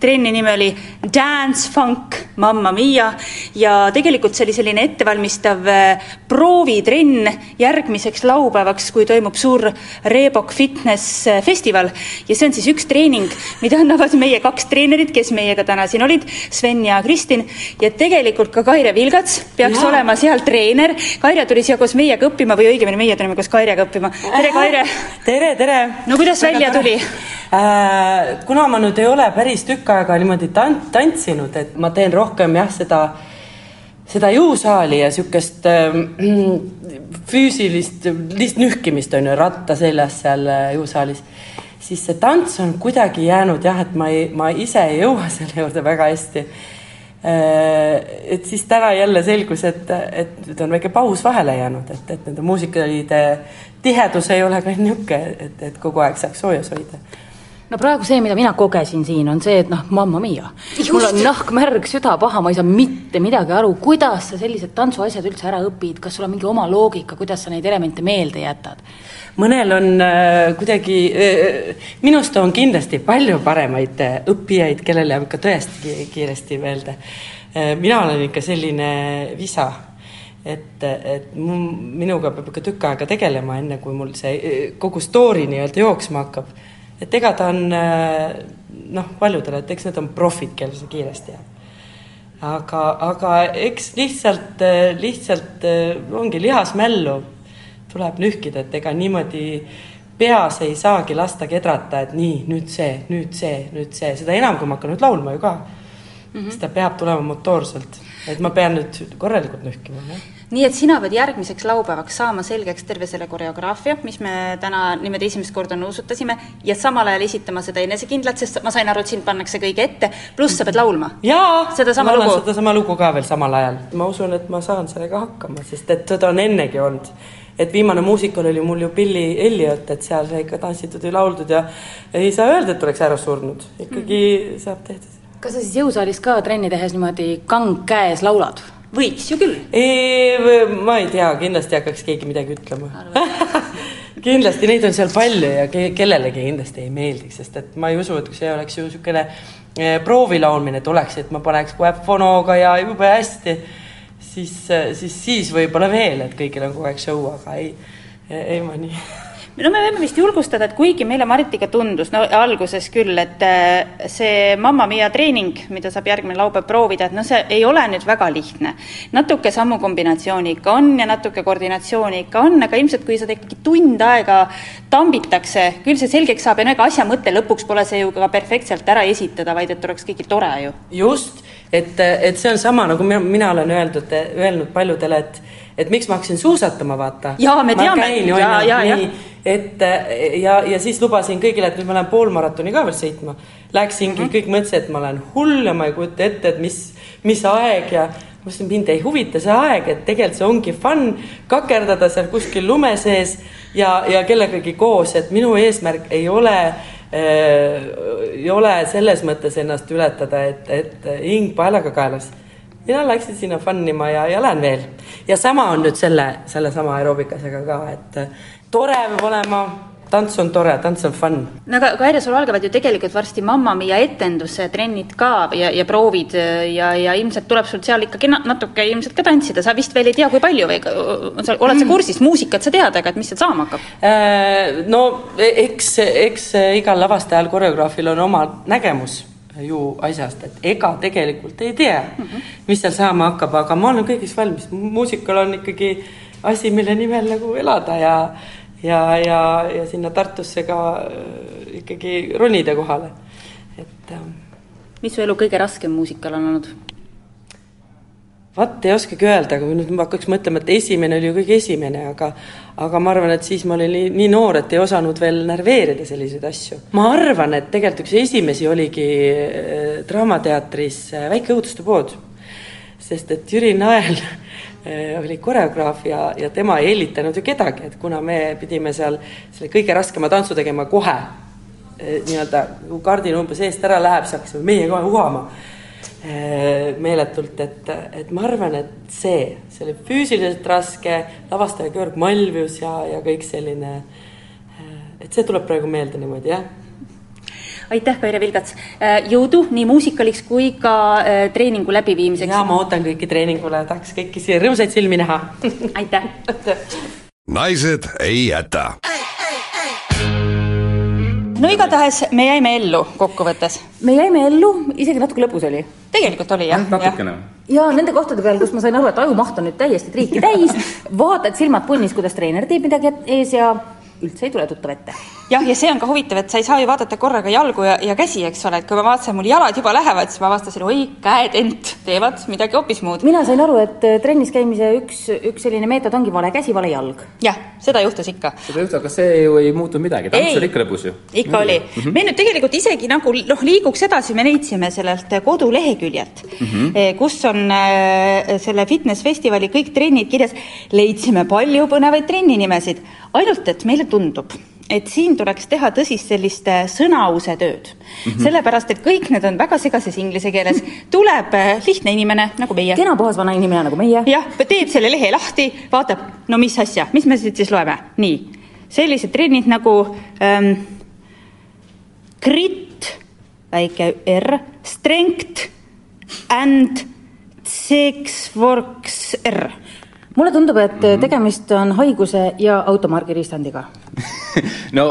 trenni nimi oli Dance Funk Mamma Mia ja tegelikult see oli selline ettevalmistav äh, proovitrenn järgmiseks laupäevaks, kui toimub suur Reebok Fitness äh, festival ja see on siis üks treening, mida annavad meie kaks treenerit, kes meiega täna siin olid, Sven ja Kristin ja tegelikult ka Kaire Vilgats peaks ja. olema seal treener. Kaire tuli siia koos meiega õppima või õigemini meie tulime koos Kairega õppima. tere, Kaire! tere, tere! no kuidas Väga välja tuli? Äh, kuna ma nüüd ei ole päris tükk aega niimoodi tant-, tantsinud, et ma teen rohkem jah, seda, seda jõusaali ja niisugust äh, füüsilist, lihtsalt nühkimist on ju ratta seljas seal äh, jõusaalis, siis see tants on kuidagi jäänud jah, et ma ei, ma ise ei jõua selle juurde väga hästi äh,. et siis täna jälle selgus, et, et nüüd on väike paus vahele jäänud, et, et nende muusikalide tihedus ei ole ka niisugune, et, et kogu aeg saaks soojas hoida no praegu see, mida mina kogesin siin, on see, et noh, mamma mia. mul on nahk märg, süda paha, ma ei saa mitte midagi aru, kuidas sa sellised tantsuasjad üldse ära õpid, kas sul on mingi oma loogika, kuidas sa neid elemente meelde jätad? mõnel on äh, kuidagi äh,, minust on kindlasti palju paremaid äh, õppijaid, kellel jääb ikka tõesti kiiresti meelde äh,. mina olen ikka selline visa et, et minuga peab ikka tükk aega tegelema, enne kui mul see kogu story nii-öelda jooksma hakkab et ega ta on noh, paljudele, et eks need on profid, kellel see kiiresti jääb. aga, aga eks lihtsalt, lihtsalt ongi lihasmällu tuleb nühkida, et ega niimoodi peas ei saagi lasta kedrata, et nii, nüüd see, nüüd see, nüüd see, seda enam, kui ma hakkan nüüd laulma ju ka mm. -hmm. siis ta peab tulema motoorselt, et ma pean nüüd korralikult nühkima, nii et sina pead järgmiseks laupäevaks saama selgeks terve selle koreograafia, mis me täna niimoodi esimest korda nuusutasime ja samal ajal esitama seda enesekindlalt, sest ma sain aru, et sind pannakse kõige ette, pluss sa pead laulma. jaa, sedasama lugu. sedasama lugu ka veel samal ajal. ma usun, et ma saan sellega hakkama, sest et seda on ennegi olnud. et viimane muusikal oli mul ju Billy Elliot, et seal sai ikka tantsitud ja lauldud ja ei saa öelda, et oleks ära surnud, ikkagi mm. saab tehtud. kas sa siis jõusaalis ka trenni tehes niimoodi kang käes laulad? Võiks ju küll. ma ei tea, kindlasti hakkaks keegi midagi ütlema kindlasti neid on seal palju ja ke kellelegi kindlasti ei meeldiks, sest et ma ei usu, et kui see oleks ju niisugune proovilaulmine tuleks, et ma paneks kohe fonoga ja jube hästi, siis, siis, siis võib-olla veel, et kõigil on kogu aeg show, aga ei, ei ma nii no me võime vist julgustada, et kuigi meile Maritiga tundus, no alguses küll, et äh, see Mamma Mia treening, mida saab järgmine laupäev proovida, et noh, see ei ole nüüd väga lihtne. natuke sammukombinatsiooni ikka on ja natuke koordinatsiooni ikka on, aga ilmselt kui seda ikkagi tund aega tambitakse, küll see selgeks saab ja no ega asja mõte lõpuks pole see ju ka perfektselt ära esitada, vaid et oleks kõigil tore ju. just, et, et see on sama, nagu mina, mina olen öeldud, öelnud paljudele, et et miks ma hakkasin suusatama, vaata. Jaa, me teame. ja, ja, ja. et ja, ja siis lubasin kõigile, et nüüd ma lähen poolmaratoni ka veel sõitma. Läksingi mm, -hmm. kõik mõtlesid, et ma olen hull ja ma ei kujuta ette, et mis, mis aeg ja ma ütlesin, mind ei huvita see aeg, et tegelikult see ongi fun kakerdada seal kuskil lume sees ja, ja kellegagi koos, et minu eesmärk ei ole äh, ei ole selles mõttes ennast ületada, et, et hing paelaga kaelas. Mina läksin sinna fun ima ja, ja lähen veel. ja sama on nüüd selle, sellesama aeroobikasega ka, et tore peab olema tants on tore, tants on fun. no aga Kaire, sul algavad ju tegelikult varsti Mamma Mia etenduse trennid ka ja, ja proovid ja, ja ilmselt tuleb sul seal ikkagi natuke ilmselt ka tantsida, sa vist veel ei tea, kui palju või oled sa mm. kursis, muusikat sa tead, aga et mis sealt saama hakkab? Äh, no eks, eks igal lavastajal, koreograafil on oma nägemus ju asjast, et ega tegelikult ei tea mm, -hmm. mis seal saama hakkab, aga ma olen kõigeks valmis, muusikal on ikkagi asi, mille nimel nagu elada ja ja, ja, ja sinna Tartusse ka äh, ikkagi ronida kohale, et äh, mis su elu kõige raskem muusikal on olnud? Vaat ei oskagi öelda, aga nüüd ma hakkaks mõtlema, et esimene oli ju kõige esimene, aga aga ma arvan, et siis ma olin nii, nii noor, et ei osanud veel närveerida selliseid asju. ma arvan, et tegelikult üks esimesi oligi äh, Draamateatris Väike õuduste pood, sest et Jüri Nael Äh, oli koreograaf ja, ja tema ei hellitanud ju kedagi, et kuna me pidime seal selle kõige raskema tantsu tegema kohe, äh, nii-öelda kui kardin umbes eest ära läheb, siis hakkasime meie kohe uhama äh, meeletult, et, et ma arvan, et see, see oli füüsiliselt raske, lavastaja Georg Malvius ja, ja kõik selline, et see tuleb praegu meelde niimoodi, jah aitäh, Kaire Vilgats. Äh, jõudu nii muusikaliks kui ka äh, treeningu läbiviimiseks. ja ma ootan kõiki treeningule, tahaks kõiki siia rõõmsaid silmi näha aitäh naised ei jäta no igatahes me jäime ellu kokkuvõttes. me jäime ellu, isegi natuke lõbus oli. tegelikult oli jah. natukene. ja nende kohtade peal, kus ma sain aru, et ajumaht on nüüd täiesti triiki täis, vaatad silmad punnis, kuidas treener teeb midagi ees ja üldse ei tule tuttav ette. Jah, ja see on ka huvitav, et sa ei saa ju vaadata korraga jalgu ja, ja käsi, eks ole, et kui ma vaatasin, mul jalad juba lähevad, siis ma avastasin, oi, käed ent teevad midagi hoopis muud. mina sain aru, et äh, trennis käimise üks, üks selline meetod ongi vale käsi, vale jalg. jah, seda juhtus ikka. seda juhtus, aga see ju ei muutunud midagi, tants oli ikka lõbus ju. ikka oli mm. -hmm. me nüüd tegelikult isegi nagu noh, liiguks edasi, me leidsime sellelt koduleheküljelt mm, -hmm. kus on äh, selle fitness festivali kõik trennid kirjas, leidsime palju põnevaid trenninimesid, ainult et meile tundub, et siin tuleks teha tõsist sellist äh, sõnause tööd mm. -hmm. sellepärast, et kõik need on väga segases inglise keeles, tuleb äh, lihtne inimene nagu meie. kena puhas vana inimene nagu meie. jah, teeb selle lehe lahti, vaatab, no mis asja, mis me siit siis loeme, nii. sellised trennid nagu ähm, grit, väike R, strength and six works R mulle tundub, et mhm. tegemist on haiguse ja automargi riistandiga no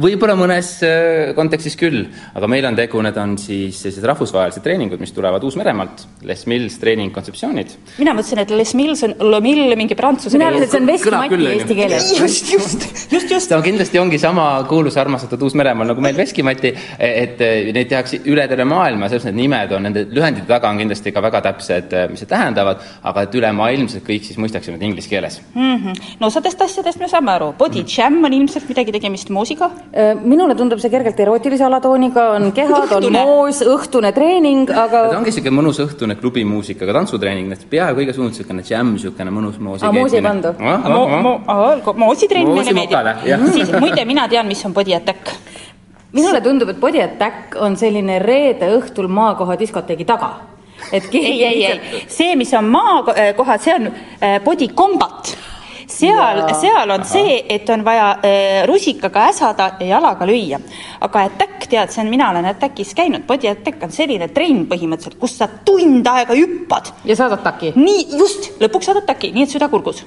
võib-olla mõnes äh, kontekstis küll, aga meil on tegu, need on siis sellised rahvusvahelised treeningud, mis tulevad Uus-Meremaalt, Les Mills treeningkontseptsioonid. mina mõtlesin, et Les Mills on Le Mill mingi prantsuse mina arvasin, et see on Veskimati eesti keeles. just, just, just, just. ta kindlasti ongi sama kuulus, armastatud Uus-Meremaal nagu meil Veskimati, et neid tehakse üle terve maailma, selles need nimed on, nende lühendite taga on kindlasti ka väga täpsed, mis need tähendavad, aga et ülemaailmselt kõik siis mõistaksime nad inglise keeles mm. -hmm. no osadest asjadest me saame aru, body mm -hmm. jam on ilmselt midagi tegemist moosiga? Äh, minule tundub see kergelt erootilise alatooniga, on kehad, on moos, õhtune treening, aga ta ongi niisugune mõnus õhtune klubimuusikaga tantsutreening, et peaaegu igas suunas niisugune džämm, niisugune mõnus moosi aa, moosi ei pandu? moosi trenn meile meeldib. siis muide, mina tean, mis on body attack minule tundub, et Body Attack on selline reede õhtul maakoha diskoteegi taga. Et keegi ei, ei, ei, see, mis on maakohad, see on äh, body combat seal, seal on Aha. see, et on vaja äh, rusikaga äsada ja jalaga lüüa. aga attack, tead, see on, mina olen attack'is käinud, body attack on selline trenn põhimõtteliselt, kus sa tund aega hüppad. ja saad ataki? nii, just, lõpuks saad ataki, nii et süda kurgus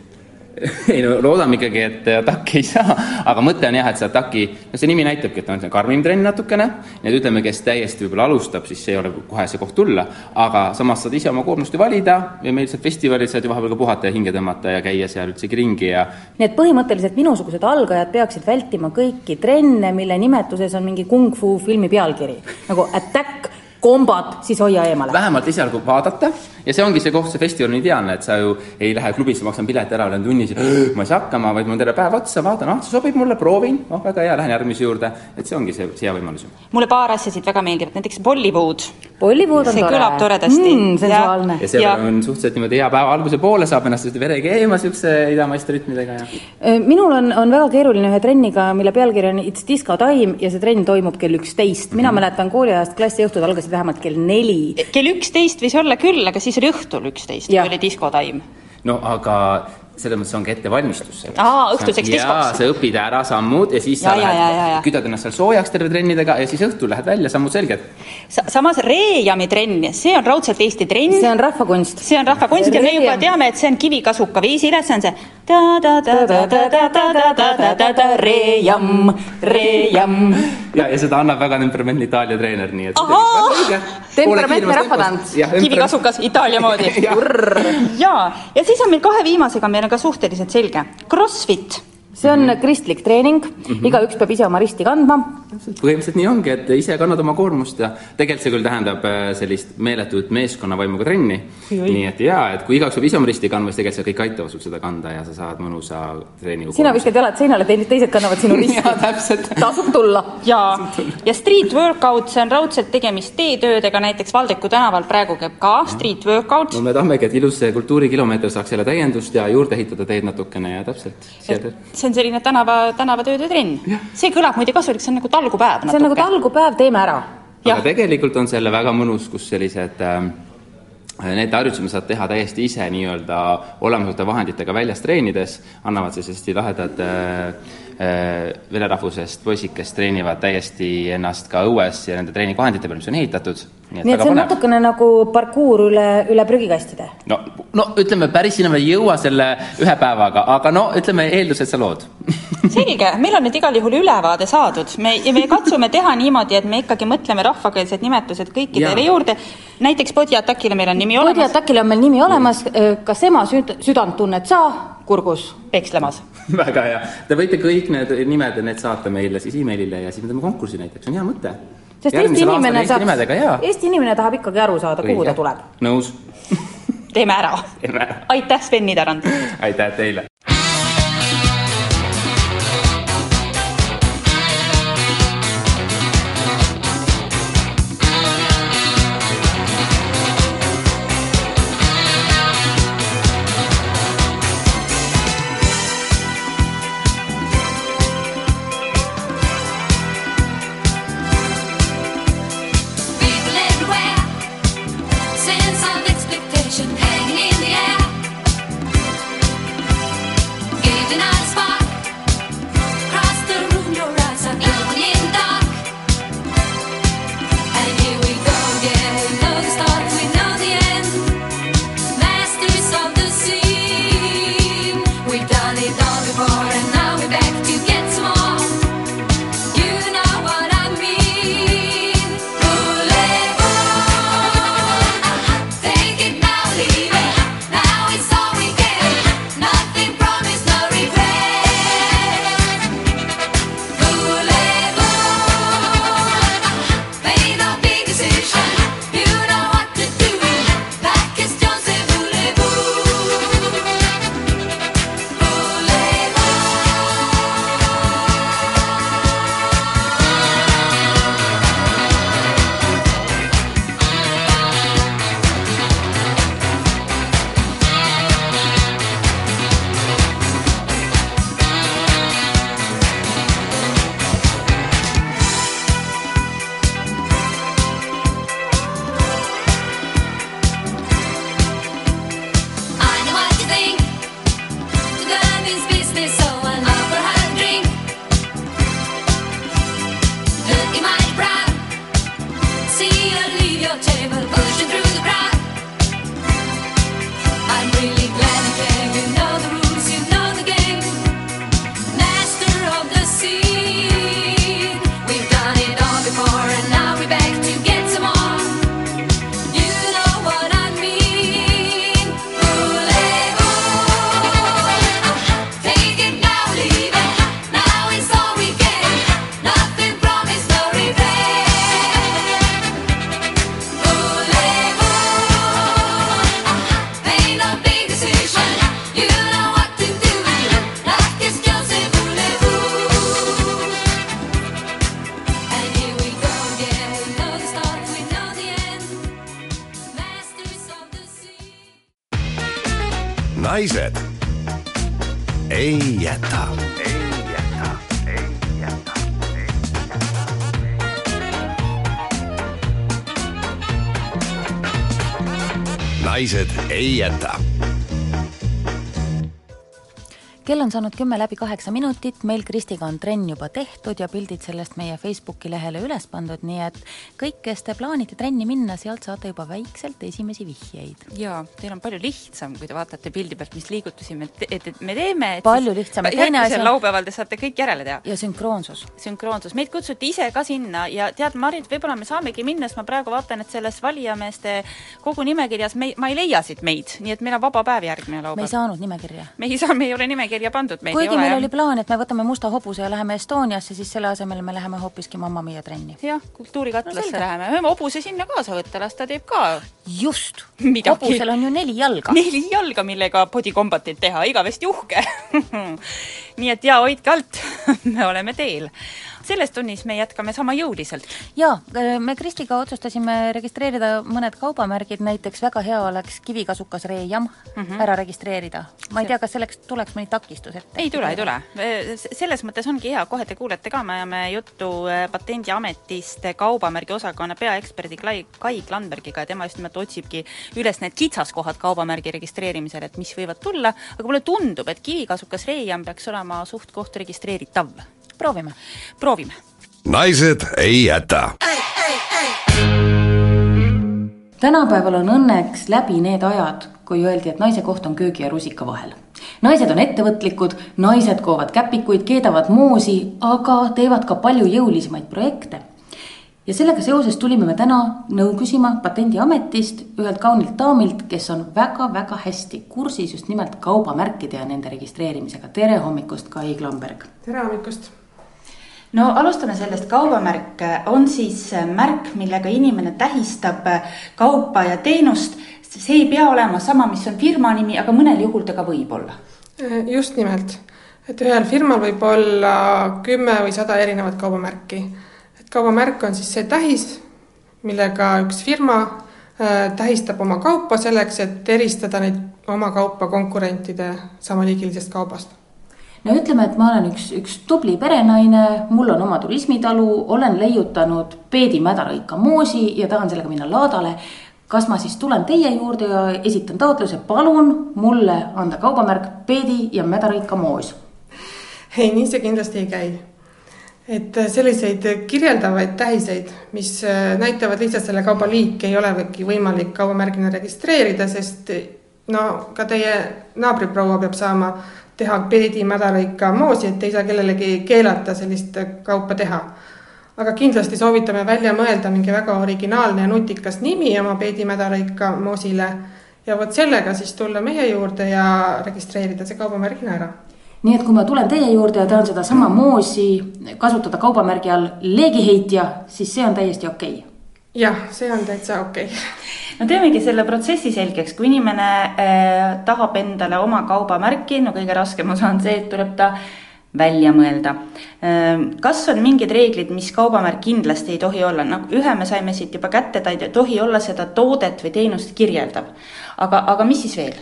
ei no loodame ikkagi, et ATAK ei saa, aga mõte on jah, et see ATAK-i, no see nimi näitabki, et on karmim trenn natukene, nii et ütleme, kes täiesti võib-olla alustab, siis see ei ole kohe see koht tulla, aga samas saad ise oma koormust ju valida ja meil seal festivalil saad ju vahepeal ka puhata ja hinge tõmmata ja käia seal üldsegi ringi ja nii et põhimõtteliselt minusugused algajad peaksid vältima kõiki trenne, mille nimetuses on mingi kung-fu filmi pealkiri, nagu Attack, Combat, siis hoia eemale. vähemalt esialgu vaadata ja see ongi see koht, see festival on ideaalne, et sa ju ei lähe klubisse, maksan pileti ära, olen tunnis ma ei saa hakkama, vaid on terve päev otsa, vaatan, ah, see sobib mulle, proovin, oh väga hea, lähen järgmise juurde, et see ongi see, see hea võimalus. mulle paar asja siit väga meeldivad, näiteks Bollywood. Bollywood on see tore. kõlab toredasti mm, sensuaalne. ja seal ja. on suhteliselt niimoodi hea päeva alguse poole, saab ennast vere keema niisuguse idamaiste rütmidega ja minul on, on väga keeruline ühe trenniga, mille pealkiri on It's disco time ja see trenn toimub kell üksteist. mina mäletan kooliajast klassiõhtud algasid vähemalt kell neli. kell üksteist võis olla küll, aga siis oli õhtul üksteist, kui oli diskotaim. no aga selles mõttes ongi ettevalmistus selleks. aa, õhtuseks diskoks. sa õpid ära sammud ja siis ja, sa ja, lähed, ja, kütad ennast seal soojaks terve trennidega ja siis õhtul lähed välja, sammud selged Sa. samas reiami trenn, see on raudselt Eesti trenn. see on rahvakunst. see on rahvakunst ja me juba teame, et see on kivikasuka viisile, see on see reiam, reiam. ja, ja seda annab väga temperamentne Itaalia treener, nii et. temperamentne rahvatants. kivikasukas Itaalia moodi. ja, ja siis on meil kahe viimasega, meil on ka suhteliselt selge. Crossfit. See on kristlik treening mm, Mhm. -hmm. igaüks peab ise oma risti kandma. põhimõtteliselt nii ongi, et ise kannad oma koormust ja tegelikult see küll tähendab äh, sellist meeletut meeskonnavaimuga trenni. nii et jaa, et kui igaüks peab ise oma risti kandma, siis tegelikult see kõik aitavad sul seda kanda ja sa saad mõnusa treeningu sina viskad jalad seinale, teised kannavad sinu risti. jaa, täpselt. tasub tulla. jaa, ja street workout, see on raudselt tegemist teetöödega, näiteks Valdeku tänaval praegu käib ka street workout. no me tahamegi, et ilus see kultuurikilomeeter saaks jälle täiendust ja juurde ehitada teed natukene ja täpselt. see on selline tänava, tänavatööde trenn. see kõlab muide kasulik, see on nagu talgupäev natuke. see on nagu talgupäev, teeme ära. aga tegelikult on selle väga mõnus, kus sellised äh, Need harjutused me saad teha täiesti ise nii-öelda olemasolevate vahenditega väljas treenides, annavad siis hästi lahedad äh, äh, venerahvusest poisid, kes treenivad täiesti ennast ka õues ja nende treeningvahendite peal, mis on ehitatud. Nii et see on natukene nagu parkuur üle, üle prügikastide. no, no ütleme, päris sinna me ei jõua selle ühe päevaga, aga no ütleme, eeldused sa lood selge, meil on nüüd igal juhul ülevaade saadud, me, ja me katsume teha niimoodi, et me ikkagi mõtleme rahvakeelsed nimetused kõikidele juurde. näiteks Podiatakile meil on nimi olemas. Podiatakile on meil nimi olemas, kas ema süd-, südant tunned sa kurgus? pekslemas. väga hea, te võite kõik need nimed, need saata meile siis emailile ja siis me teeme konkursi näiteks, see on hea mõte. Sest Eesti inimene saab, Eesti inimene tahab ikkagi aru saada, kuhu ta tuleb. nõus, teeme ära. teeme ära. aitäh, Sven Niderand. aitäh teile. should on saanud kümme läbi kaheksa minutit, meil Kristiga on trenn juba tehtud ja pildid sellest meie Facebooki lehele üles pandud, nii et kõik, kes te plaanite trenni minna, sealt saate juba väikselt esimesi vihjeid. jaa, teil on palju lihtsam, kui te vaatate pildi pealt, mis liigutusi me, et, et me teeme, Palju lihtsam järgmisel on- laupäeval te saate kõik järele teha. ja sünkroonsus. sünkroonsus, meid kutsuti ise ka sinna ja tead, Marit, võib-olla me saamegi minna, sest ma praegu vaatan, et selles valijameeste kogu nimekirjas me, ma ei leia siit meid, nii et meil on vaba päev järgmine laupäev. me ei saanud nimekirja. me ei saa, me ei ole nimekirja pandud, meid kuigi ei ole. meil jah. oli plaan, et me võtame musta hobuse ja läheme Estoniasse, siis selle asemel me läheme hoopiski Mamma Mia trenni. jah, kultuurikatlasse Selge. läheme, võime hobuse sinna kaasa võtta, las ta teeb ka just, hobusel on ju neli jalga. neli jalga, millega body combat'it teha, igavesti uhke nii et jaa, hoidke alt me oleme teel. Selles tunnis me jätkame sama jõuliselt. jaa, me Kristiga otsustasime registreerida mõned kaubamärgid, näiteks väga hea oleks kivikasukas reejam mm. -hmm. ära registreerida. ma ei tea, kas selleks tuleks mõni takistus ette? ei tule, ei tule. selles mõttes ongi hea, kohe te kuulete ka, me ajame juttu eh, Patendiametist kaubamärgi osakonna peaeksperdi Kai, Kai Klandbergiga ja tema just nimelt otsibki üles need kitsaskohad kaubamärgi registreerimisel, et mis võivad tulla, aga mulle tundub, et kivikasukas reijam peaks olema suht-koht registreeritav. Proovime. proovime. naised ei jäta. tänapäeval on õnneks läbi need ajad, kui öeldi, et naise koht on köögi ja rusika vahel. naised on ettevõtlikud, naised koovad käpikuid, keedavad moosi, aga teevad ka palju jõulisemaid projekte. ja sellega seoses tulime me täna nõu küsima Patendiametist ühelt kaunilt daamilt, kes on väga-väga hästi kursis just nimelt kaubamärkide ja nende registreerimisega. tere hommikust, Kai Klamberg! tere hommikust! No alustame sellest, kaubamärk on siis märk, millega inimene tähistab kaupa ja teenust. see ei pea olema sama, mis on firma nimi, aga mõnel juhul ta ka võib olla. just nimelt, et ühel firmal võib olla kümme või sada erinevat kaubamärki. et kaubamärk on siis see tähis, millega üks firma äh, tähistab oma kaupa selleks, et eristada neid oma kaupa konkurentide samaliigilisest kaubast no ütleme, et ma olen üks, üks tubli perenaine, mul on oma turismitalu, olen leiutanud Peedi mädarõika moosi ja tahan sellega minna laadale. kas ma siis tulen teie juurde ja esitan taotluse, palun mulle anda kaubamärk Peedi ja mädarõika moos? ei, nii see kindlasti ei käi. et selliseid kirjeldavaid tähiseid, mis äh, näitavad lihtsalt selle kauba liiki, ei olegi võimalik kaubamärgina registreerida, sest no ka teie naabriproua peab saama teha peedi mädarõika moosi, et ei saa kellelegi keelata sellist kaupa teha. aga kindlasti soovitame välja mõelda mingi väga originaalne ja nutikas nimi oma peedi mädarõika moosile ja vot sellega siis tulla meie juurde ja registreerida see kaubamärgina ära nii et kui ma tulen teie juurde ja tahan sedasama moosi kasutada kaubamärgi all leegiheitja, siis see on täiesti okei okay.? Jah, see on täitsa okei okay. no teemegi selle protsessi selgeks, kui inimene äh, tahab endale oma kaubamärki, no kõige raskem osa on see, et tuleb ta välja mõelda. kas on mingid reeglid, mis kaubamärk kindlasti ei tohi olla, noh ühe me saime siit juba kätte, ta ei tohi olla seda toodet või teenust kirjeldav. aga, aga mis siis veel?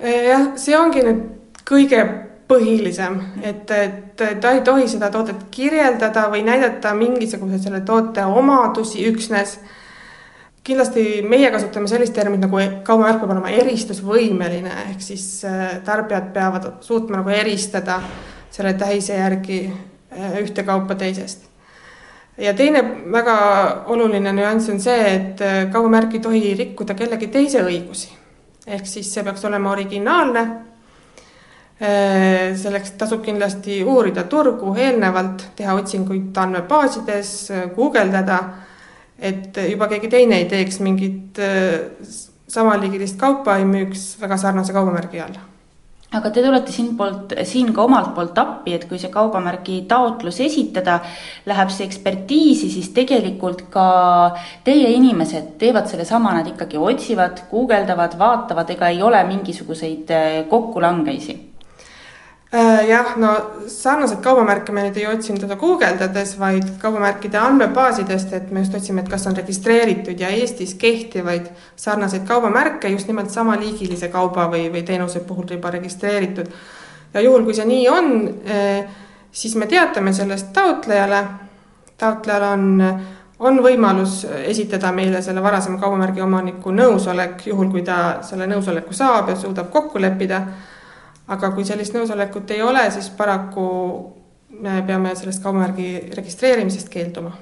jah, see ongi nüüd kõige põhilisem, et, et ta ei tohi seda toodet kirjeldada või näidata mingisuguseid selle toote omadusi üksnes. kindlasti meie kasutame sellist terminit nagu kaubamärk peab olema eristusvõimeline, ehk siis äh, tarbijad peavad suutma nagu eristada selle tähise järgi äh, ühte kaupa teisest. ja teine väga oluline nüanss on see, et äh, kaubamärk ei tohi rikkuda kellegi teise õigusi. ehk siis see peaks olema originaalne selleks tasub kindlasti uurida turgu eelnevalt, teha otsinguid andmebaasides, guugeldada, et juba keegi teine ei teeks mingit samaliigilist kaupa, ei müüks väga sarnase kaubamärgi all. Aga te tulete siin poolt, siin ka omalt poolt appi, et kui see kaubamärgi taotlus esitada, läheb see ekspertiisi, siis tegelikult ka teie inimesed teevad sellesama, nad ikkagi otsivad, guugeldavad, vaatavad, ega ei ole mingisuguseid kokkulangeisi. Äh, jah, no sarnaseid kaubamärke me nüüd ei otsinud seda guugeldades, vaid kaubamärkide andmebaasidest, et me just otsime, et kas on registreeritud ja Eestis kehtivaid sarnaseid kaubamärke just nimelt samaliigilise kauba või, või teenuse puhul juba registreeritud. ja juhul, kui see nii on, siis me teatame sellest taotlejale. taotlejal on, on võimalus esitada meile selle varasema kaubamärgi omaniku nõusolek, juhul kui ta selle nõusoleku saab ja suudab kokku leppida aga kui sellist nõusolekut ei ole, siis paraku me peame sellest kaubamärgi registreerimisest keelduma.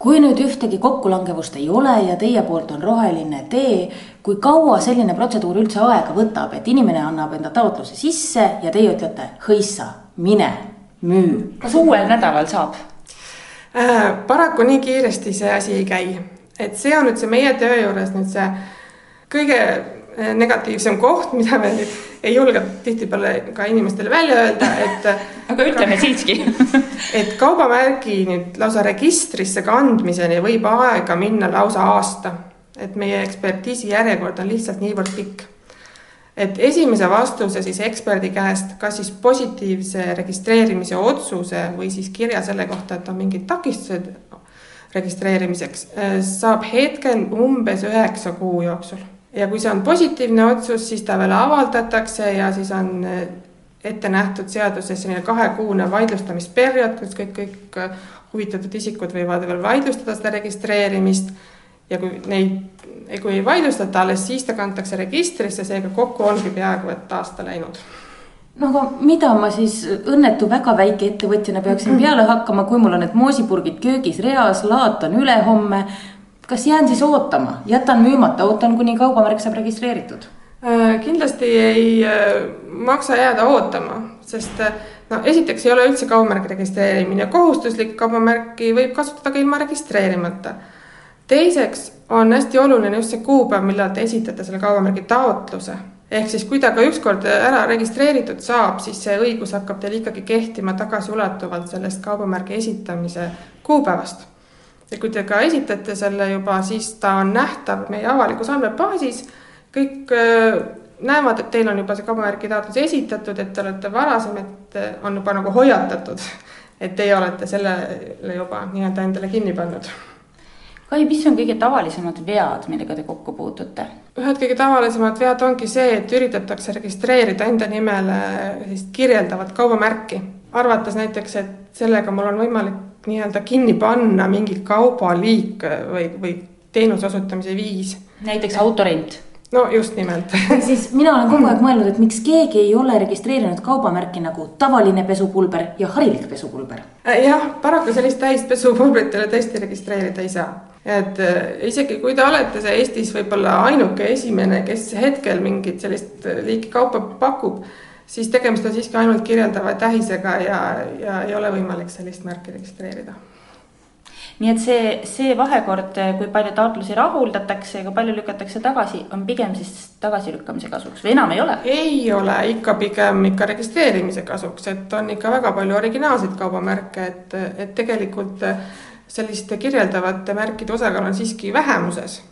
kui nüüd ühtegi kokkulangevust ei ole ja teie poolt on roheline tee, kui kaua selline protseduur üldse aega võtab, et inimene annab enda taotluse sisse ja teie ütlete hõissa, mine, müü? kas uuel nädalal saab äh,? paraku nii kiiresti see asi ei käi, et see on nüüd see meie töö juures nüüd see kõige negatiivsem koht, mida me ei julge tihtipeale ka inimestele välja öelda, et. aga ütleme ka, siiski et kaubamärgi nüüd lausa registrisse kandmiseni võib aega minna lausa aasta. et meie ekspertiisi järjekord on lihtsalt niivõrd pikk. et esimese vastuse siis eksperdi käest, kas siis positiivse registreerimise otsuse või siis kirja selle kohta, et on mingid takistused registreerimiseks, saab hetkel umbes üheksa kuu jooksul ja kui see on positiivne otsus, siis ta veel avaldatakse ja siis on eh, ette nähtud seaduses selline kahekuune vaidlustamisperiood, kus kõik, kõik eh, huvitatud isikud võivad veel vaidlustada seda registreerimist. ja kui neid, kui ei vaidlustata, alles siis ta kantakse registrisse, seega kokku ongi peaaegu et aasta läinud no aga mida ma siis õnnetu väga väike ettevõtjana peaksin peale hakkama, kui mul on need moosipurgid köögis reas, laat on ülehomme kas jään siis ootama, jätan müümata, ootan, kuni kaubamärk saab registreeritud? Äh, kindlasti ei äh, maksa jääda ootama, sest äh, no esiteks ei ole üldse kaubamärgi registreerimine kohustuslik, kaubamärki võib kasutada ka ilma registreerimata. teiseks on hästi oluline just see kuupäev, millal te esitate selle kaubamärgi taotluse. ehk siis, kui ta ka ükskord ära registreeritud saab, siis see õigus hakkab teil ikkagi kehtima tagasiulatuvalt sellest kaubamärgi esitamise kuupäevast ja kui te ka esitate selle juba, siis ta on nähtav meie avalikus andmebaasis. kõik äh, näevad, et teil on juba see kaubamärgi taotlus esitatud, et te olete varasem, et äh, on juba nagu hoiatatud, et teie olete sellele juba nii-öelda endale kinni pannud. Kai, mis on kõige tavalisemad vead, millega te kokku puutute? ühed kõige tavalisemad vead ongi see, et üritatakse registreerida enda nimele sellist kirjeldavat kaubamärki, arvates näiteks, et sellega mul on võimalik nii-öelda kinni panna mingi kaubaliik või, või teenuse osutamise viis. näiteks autorent no just nimelt siis mina olen kogu aeg mõelnud, et miks keegi ei ole registreerinud kaubamärki nagu tavaline pesupulber ja harilik pesupulber. Äh, jah, paraku sellist täist pesupulbrit ei ole tõesti registreerida ei saa. et äh, isegi kui te olete see Eestis võib-olla ainuke esimene, kes hetkel mingit sellist liiki kaupa pakub siis tegemist on siiski ainult kirjeldava tähisega ja, ja ei ole võimalik sellist märki registreerida nii et see, see vahekord, kui palju taotlusi rahuldatakse ja kui palju lükatakse tagasi, on pigem siis tagasilükkamise kasuks või enam ei ole? ei ole, ikka pigem ikka registreerimise kasuks, et on ikka väga palju originaalseid kaubamärke, et, et tegelikult selliste kirjeldavate märkide osakaal on siiski vähemuses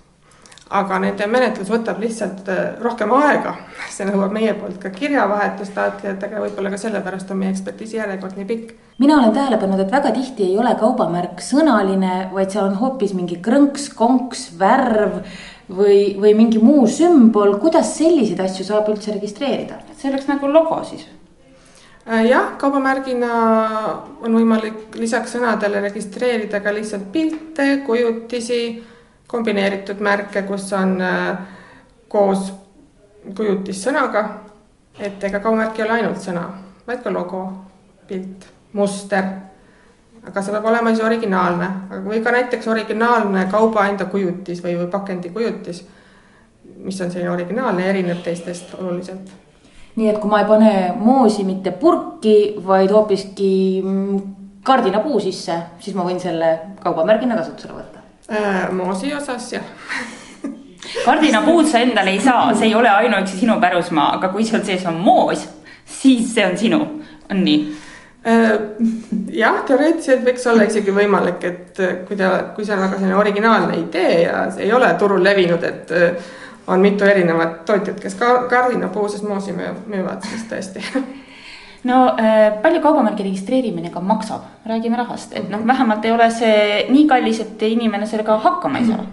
aga nende menetlus võtab lihtsalt äh, rohkem aega. see nõuab meie poolt ka kirjavahetust taotlejatega, võib-olla ka sellepärast on meie ekspertiisi järjekord nii pikk. mina olen tähele pannud, et väga tihti ei ole kaubamärk sõnaline, vaid seal on hoopis mingi krõnks, konks, värv või, või mingi muu sümbol, kuidas selliseid asju saab üldse registreerida? see oleks nagu logo siis äh, jah, kaubamärgina on võimalik lisaks sõnadele registreerida ka lihtsalt pilte, kujutisi kombineeritud märke, kus on äh, koos kujutissõnaga, et ega kaumärk ei ole ainult sõna, vaid ka logo, pilt, muster. aga see peab olema siis originaalne, või ka näiteks originaalne kauba enda kujutis või, või pakendi kujutis, mis on selline originaalne ja erineb teistest oluliselt. Nii et kui ma ei pane moosi mitte purki, vaid hoopiski mm, kardinapuu sisse, siis ma võin selle kaubamärgina kasutusele võtta Äh, moosi osas jah kardinapuud sa endale ei saa, see ei ole ainuüksi sinu pärusmaa, aga kui seal sees on moos, siis see on sinu, on nii? Äh, jah, teoreetiliselt võiks olla isegi võimalik, et kui ta, kui see on väga selline originaalne idee ja see ei ole turul levinud, et äh, on mitu erinevat tootjat, kes ka kardinapuu sees moosi müüvad, siis tõesti no äh, palju kaubamärgi registreerimine ka maksab, räägime rahast, et noh, vähemalt ei ole see nii kallis, et inimene sellega hakkama ei saa.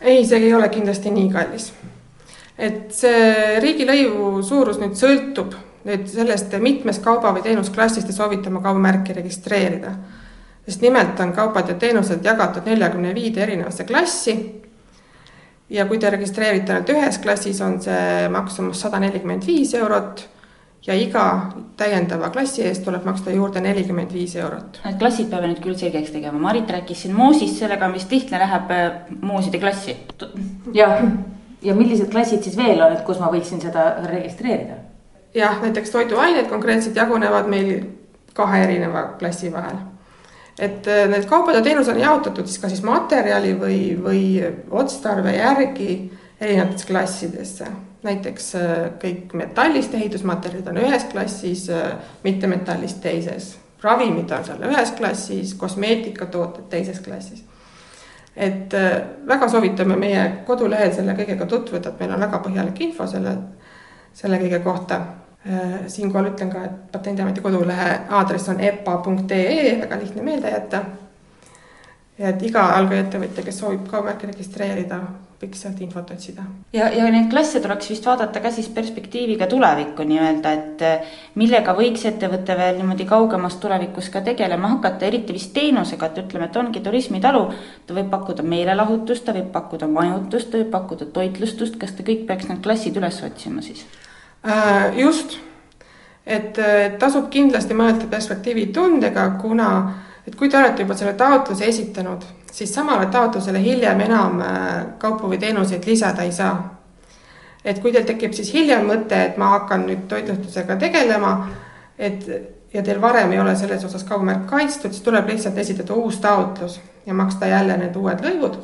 ei, see ei ole kindlasti nii kallis. et see riigilõivu suurus nüüd sõltub nüüd sellest, mitmes kauba või teenusklassist te soovite oma kaubamärki registreerida. sest nimelt on kaubad ja teenused jagatud neljakümne viide erinevasse klassi. ja kui te registreerite ainult ühes klassis, on see maksumus sada nelikümmend viis eurot ja iga täiendava klassi eest tuleb maksta juurde nelikümmend viis eurot. Need klassid peame nüüd küll selgeks tegema, Marit rääkis siin moosist, sellega on vist lihtne, läheb äh, mooside klassi. jah, ja millised klassid siis veel on, et kus ma võiksin seda registreerida? jah, näiteks toiduained konkreetselt jagunevad meil kahe erineva klassi vahel. et äh, need kaubad ja teenused on jaotatud siis kas siis materjali või, või otstarve järgi erinevatesse klassidesse. Näiteks äh, kõik metallist ehitusmaterjalid on ühes klassis, äh, mittemetallist teises. ravimid on seal ühes klassis, kosmeetikatooted teises klassis. et väga soovitame meie kodulehel selle kõigega tutvuda, et meil on väga põhjalik info selle, selle kõige kohta Äh, siinkohal ütlen ka, et Patendiameti kodulehe aadress on epa.ee, väga lihtne meelde jätta. ja et iga algaettevõtja, kes soovib kaubamärki registreerida, võiks sealt infot otsida. ja, ja neid klasse tuleks vist vaadata ka siis perspektiiviga tulevikku nii-öelda, et äh, millega võiks ettevõte veel niimoodi kaugemas tulevikus ka tegelema hakata, eriti vist teenusega, et ütleme, et ongi turismitalu. ta võib pakkuda meelelahutust, ta võib pakkuda majutust, ta võib pakkuda toitlustust, kas ta kõik peaks need klassid üles otsima siis? Äh, just, et tasub kindlasti mõelda perspektiivitundega, kuna et kui te olete juba selle taotluse esitanud, siis samale taotlusele hiljem enam äh, kaupu või teenuseid lisada ei saa. et kui teil tekib siis hiljem mõte, et ma hakkan nüüd toitlustusega tegelema, et ja teil varem ei ole selles osas kaubamärk kaitstud, siis tuleb lihtsalt esitada uus taotlus ja maksta jälle need uued lõivud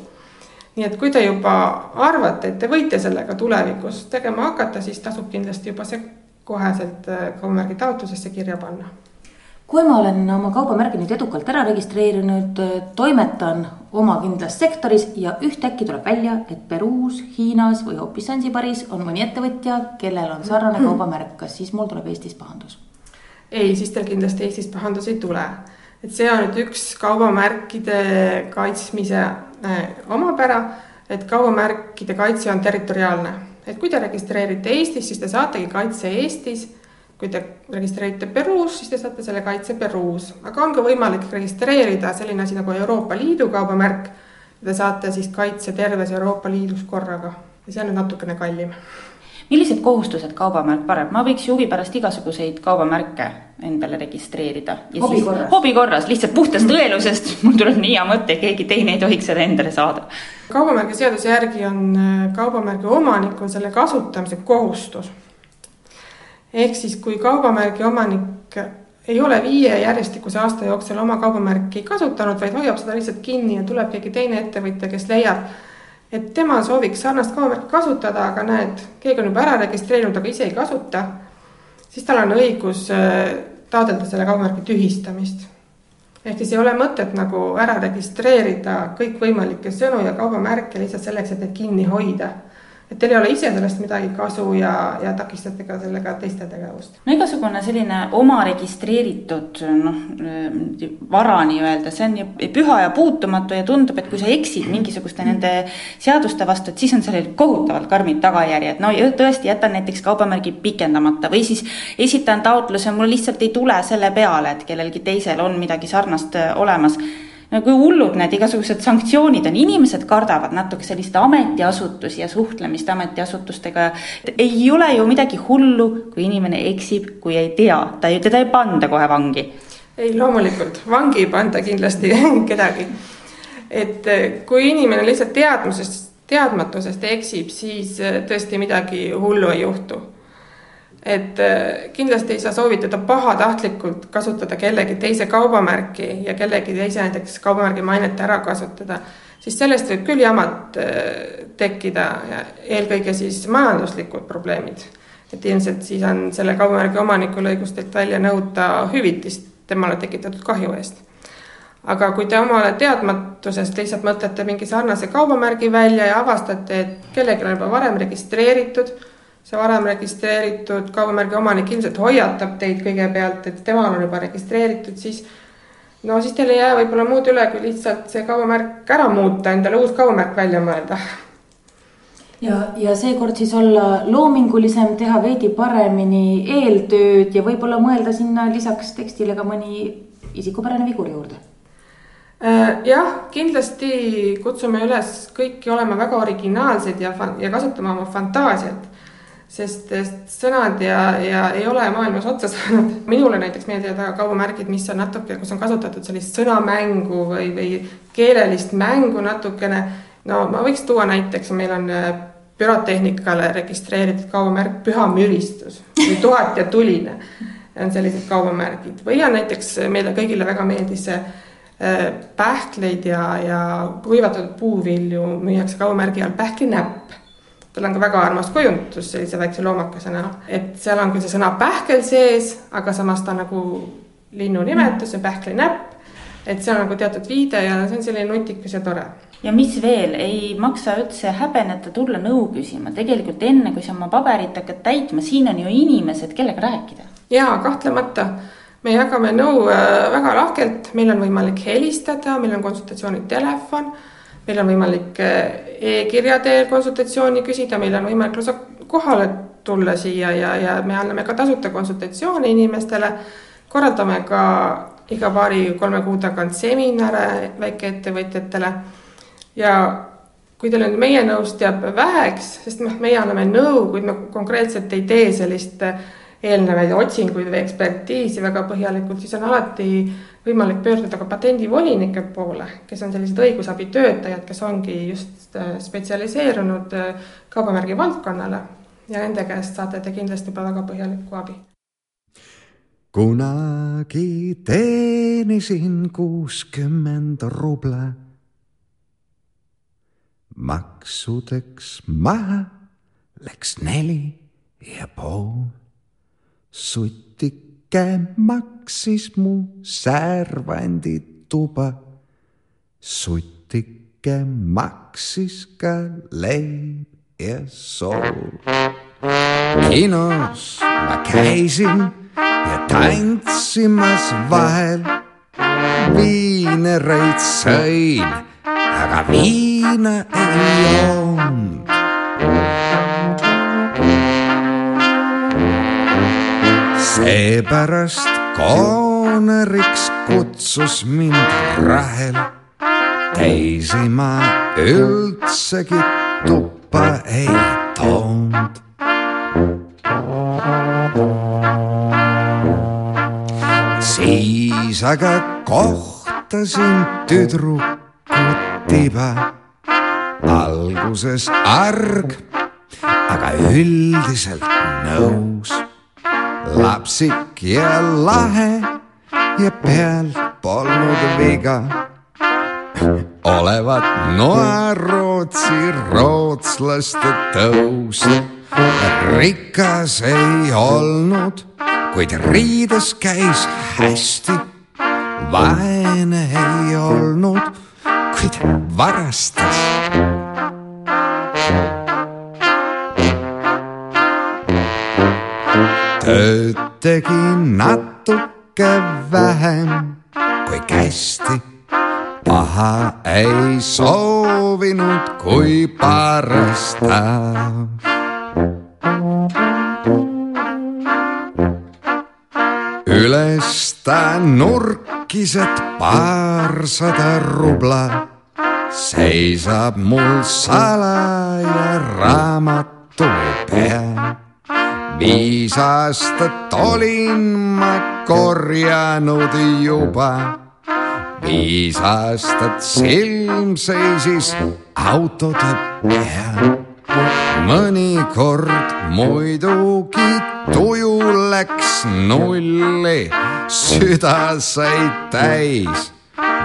nii et kui te juba arvate, et te võite sellega tulevikus tegema hakata, siis tasub kindlasti juba see koheselt äh, kaubamärgi taotlusesse kirja panna. Kui ma olen oma kaubamärgi nüüd edukalt ära registreerinud, toimetan oma kindlas sektoris ja ühtäkki tuleb välja, et Peruus, Hiinas või hoopis Zanzibaris on mõni ettevõtja, kellel on sarnane kaubamärk, kas siis mul tuleb Eestis pahandus? ei, siis teil kindlasti Eestis pahandus ei tule. et see on nüüd üks kaubamärkide kaitsmise Äh, omapära, et kaubamärkide kaitse on territoriaalne. et kui te registreerite Eestis, siis te saategi kaitse Eestis. Kui te registreerite Peruus, siis te saate selle kaitse Peruus, aga on ka võimalik registreerida selline asi nagu Euroopa Liidu kaubamärk. Te saate siis kaitse terves Euroopa Liidus korraga ja see on nüüd natukene kallim millised kohustused kaubamärk paneb, ma võiks ju huvi pärast igasuguseid kaubamärke endale registreerida. hobi korras. hobi korras, lihtsalt puhtast tõelusest, mul tuleb nii hea mõte, keegi teine ei tohiks seda endale saada. kaubamärgi seaduse järgi on äh, kaubamärgi omanikul selle kasutamise kohustus. Ehk siis, kui kaubamärgi omanik ei ole viie järjestikuse aasta jooksul oma kaubamärki kasutanud, vaid hoiab seda lihtsalt kinni ja tuleb keegi teine ettevõtja, kes leiab, et tema sooviks sarnast kaubamärki kasutada, aga näed, keegi on juba ära registreerinud, aga ise ei kasuta, siis tal on õigus äh, taotleda selle kaubamärgi tühistamist. ehk siis ei ole mõtet nagu ära registreerida kõikvõimalikke sõnu ja kaubamärke lihtsalt selleks, et neid kinni hoida et teil ei ole ise sellest midagi kasu ja, ja takistate ka sellega teiste tegevust. no igasugune selline oma registreeritud noh, vara nii-öelda, see on ju püha ja puutumatu ja tundub, et kui sa eksid mingisuguste nende seaduste vastu, et siis on sellel kohutavalt karmid tagajärjed. no tõesti, jätan näiteks kaubamärgi pikendamata või siis esitan taotluse, mul lihtsalt ei tule selle peale, et kellelgi teisel on midagi sarnast olemas no kui hullud need igasugused sanktsioonid on, inimesed kardavad natuke selliseid ametiasutusi ja suhtlemist ametiasutustega. ei ole ju midagi hullu, kui inimene eksib, kui ei tea, ta ju, teda ei panda kohe vangi. ei, loomulikult, vangi ei panda kindlasti kedagi. et eh, kui inimene lihtsalt teadmusest, teadmatusest eksib, siis eh, tõesti midagi hullu ei juhtu et äh, kindlasti ei saa soovitada pahatahtlikult kasutada kellegi teise kaubamärki ja kellegi teise näiteks kaubamärgi mainet ära kasutada, siis sellest võib küll jamad äh, tekkida ja eelkõige siis majanduslikud probleemid. et ilmselt siis on selle kaubamärgi omanikul õigus teilt välja nõuda hüvitist temale tekitatud kahju eest. aga kui te omale teadmatusest lihtsalt mõtlete mingi sarnase kaubamärgi välja ja avastate, et kellelgi on juba varem registreeritud see varem registreeritud kaubamärgi omanik ilmselt hoiatab teid kõigepealt, et temal on juba registreeritud, siis no siis teil ei jää võib-olla muud üle, kui lihtsalt see kaubamärk ära muuta, endale uus kaubamärk välja mõelda. ja, ja seekord siis olla loomingulisem, teha veidi paremini eeltööd ja võib-olla mõelda sinna lisaks tekstile ka mõni isikupärane vigur juurde Äh, jah, kindlasti kutsume üles kõiki olema väga originaalsed ja, ja kasutama oma fantaasiat. Sest, sest sõnad ja, ja ei ole maailmas otsa saanud. minule näiteks meeldivad väga kaubamärgid, mis on natuke, kus on kasutatud sellist sõnamängu või, või keelelist mängu natukene. no ma võiks tuua näiteks, meil on äh, pürotehnikale registreeritud kaubamärk Püha müristus või Tuhat ja tuline on sellised kaubamärgid või on näiteks meile kõigile väga meeldis see Äh, pähkleid ja, ja kuivatatud puuvilju müüakse kaubamärgi all pähklinäpp. Tal on ka väga armas kujundus sellise väikse loomakese näol, et seal on küll see sõna pähkel sees, aga samas ta on nagu linnu nimetus, see pähklinäpp. et see on nagu teatud viide ja see on selline nutikas ja tore. Ja mis veel, ei maksa üldse häbeneta tulla nõu küsima, tegelikult enne, kui sa oma paberit hakkad täitma, siin on ju inimesed, kellega rääkida. jaa, kahtlemata. Me jagame nõu äh, väga lahkelt, meil on võimalik helistada, meil on konsultatsioonitelefon, meil on võimalik äh, e-kirja teel konsultatsiooni küsida, meil on võimalik lausa kohale tulla siia ja, ja me anname ka tasuta konsultatsioone inimestele. korraldame ka iga paari-kolme kuu tagant seminare väikeettevõtjatele. ja kui teil nüüd meie nõust jääb väheks, sest noh, meie anname nõu, kuid me konkreetselt ei tee sellist äh, eelnevaid otsinguid või ekspertiisi väga põhjalikult, siis on alati võimalik pöörduda ka patendivolinike poole, kes on sellised õigusabitöötajad, kes ongi just äh, spetsialiseerunud äh, kaubamärgi valdkonnale ja nende käest saate te kindlasti juba väga põhjalikku abi. kunagi teenisin kuuskümmend ruble. maksudeks maha läks neli ja pool sutike maksis mu särvandituba. sutike maksis ka leib ja sool. kinos ma käisin ja tantsimas vahel. viinereid sõin, aga viina ei joonud seepärast kooneriks kutsus mind Rahel. teisi ma üldsegi tuppa ei toonud. siis aga kohtasin tüdrukut tiba. alguses arg, aga üldiselt nõus lapsik ja lahe ja peal polnud viga. olevat noarootsi rootslaste tõus. rikas ei olnud, kuid riides käis hästi. vaene ei olnud, kuid varastas tööd tegin natuke vähem kui kästi. paha ei soovinud, kui parastav. üles ta nurkis, et paarsada rubla seisab mul salaja raamatu peal viis aastat olin ma korjanud juba. viis aastat silm seisis autode peal. mõnikord muidugi tuju läks nulli, süda sai täis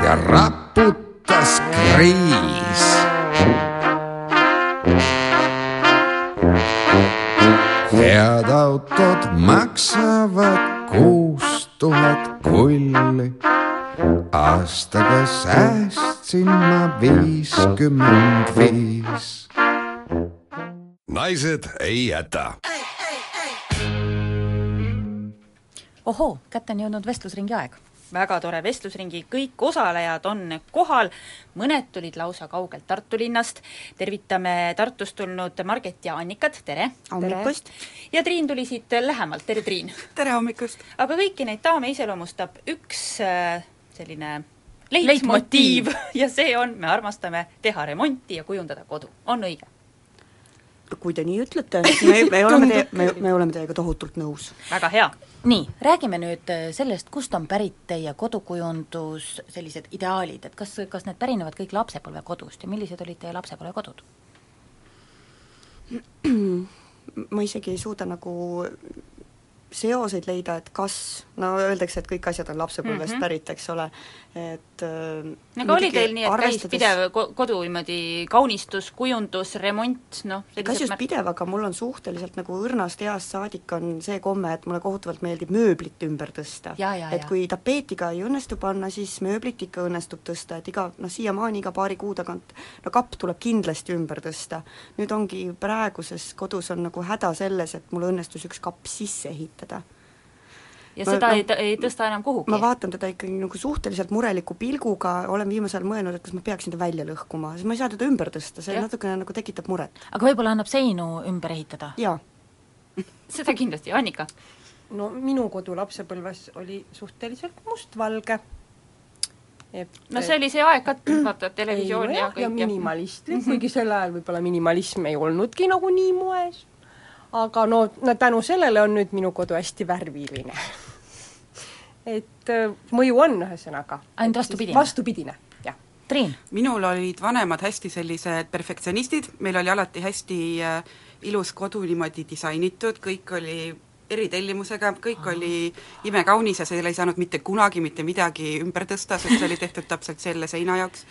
ja raputas kriis head autod maksavad kuus tuhat kulli. aastaga säästsin ma viiskümmend viis naised ei jäta ohoo, kätte on jõudnud vestlusringi aeg. Väga tore vestlusringi, kõik osalejad on kohal, mõned tulid lausa kaugelt Tartu linnast, tervitame Tartust tulnud Marget ja Annikat, tere! hommikust! ja Triin tuli siit lähemalt, tere Triin! tere hommikust! aga kõiki neid daame iseloomustab üks äh, selline leitmotiiv ja see on, me armastame teha remonti ja kujundada kodu, on õige? Kui te nii ütlete, me, me oleme teie, me, me oleme teiega tohutult nõus. väga hea. nii, räägime nüüd äh, sellest, kust on pärit teie kodukujundus, sellised ideaalid, et kas, kas need pärinevad kõik lapsepõlvekodust ja millised olid teie lapsepõlvekodud? ma isegi ei suuda nagu seoseid leida, et kas, no öeldakse, et kõik asjad on lapsepõlvest mm -hmm. pärit, eks ole, et äh, aga oli teil nii, et arvestades... käis pidev ko-, kodu niimoodi kaunistus, kujundus, remont, noh kas just märk... pidev, aga mul on suhteliselt nagu õrnast east saadik on see komme, et mulle kohutavalt meeldib mööblit ümber tõsta. et kui tapeetiga ei õnnestu panna, siis mööblit ikka õnnestub tõsta, et iga, noh siiamaani iga paari kuu tagant no kapp tuleb kindlasti ümber tõsta. nüüd ongi praeguses kodus on nagu häda selles, et mul õnnestus üks kapp sisse ehitada seda. ja ma, seda no, ei, ei tõsta enam kuhugi? ma vaatan teda ikkagi nagu suhteliselt mureliku pilguga, olen viimasel ajal mõelnud, et kas ma peaksin ta välja lõhkuma, sest ma ei saa teda ümber tõsta, see ja. natukene nagu tekitab muret. aga võib-olla annab seinu ümber ehitada? jaa seda kindlasti, Annika? no minu kodu lapsepõlves oli suhteliselt mustvalge et no see oli see aeg ka, vaata televisiooni ja kõik ja minimalistlik, kuigi sel ajal võib-olla minimalism ei olnudki nagu nii moes aga no, no tänu sellele on nüüd minu kodu hästi värviline et äh, mõju on ühesõnaga. ainult vastupidine? vastupidine, jah. Triin? minul olid vanemad hästi sellised perfektsionistid, meil oli alati hästi äh, ilus kodu niimoodi disainitud, kõik oli eritellimusega, kõik Aha. oli imekaunis ja seal ei saanud mitte kunagi mitte midagi ümber tõsta, sest see oli tehtud täpselt selle seina jaoks.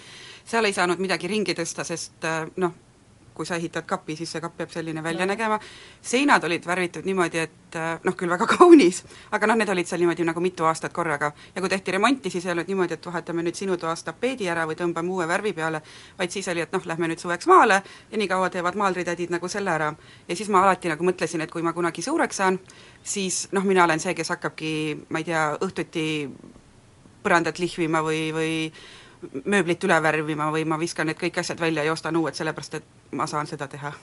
seal ei saanud midagi ringi tõsta, sest äh, noh, kui sa ehitad kapi, siis see kapp peab selline välja ja. nägema, seinad olid värvitud niimoodi, et äh, noh, küll väga kaunis, aga noh, need olid seal niimoodi nagu mitu aastat korraga. ja kui tehti remonti, siis ei olnud niimoodi, et vahetame nüüd sinu toas tapeedi ära või tõmbame uue värvi peale, vaid siis oli, et noh, lähme nüüd suveks maale ja nii kaua teevad maalritädid nagu selle ära. ja siis ma alati nagu mõtlesin, et kui ma kunagi suureks saan, siis noh, mina olen see, kes hakkabki, ma ei tea, õhtuti põrandat lihvima või, või mööblit üle värvima või ma viskan need kõik asjad välja ja ostan uued, sellepärast et ma saan seda teha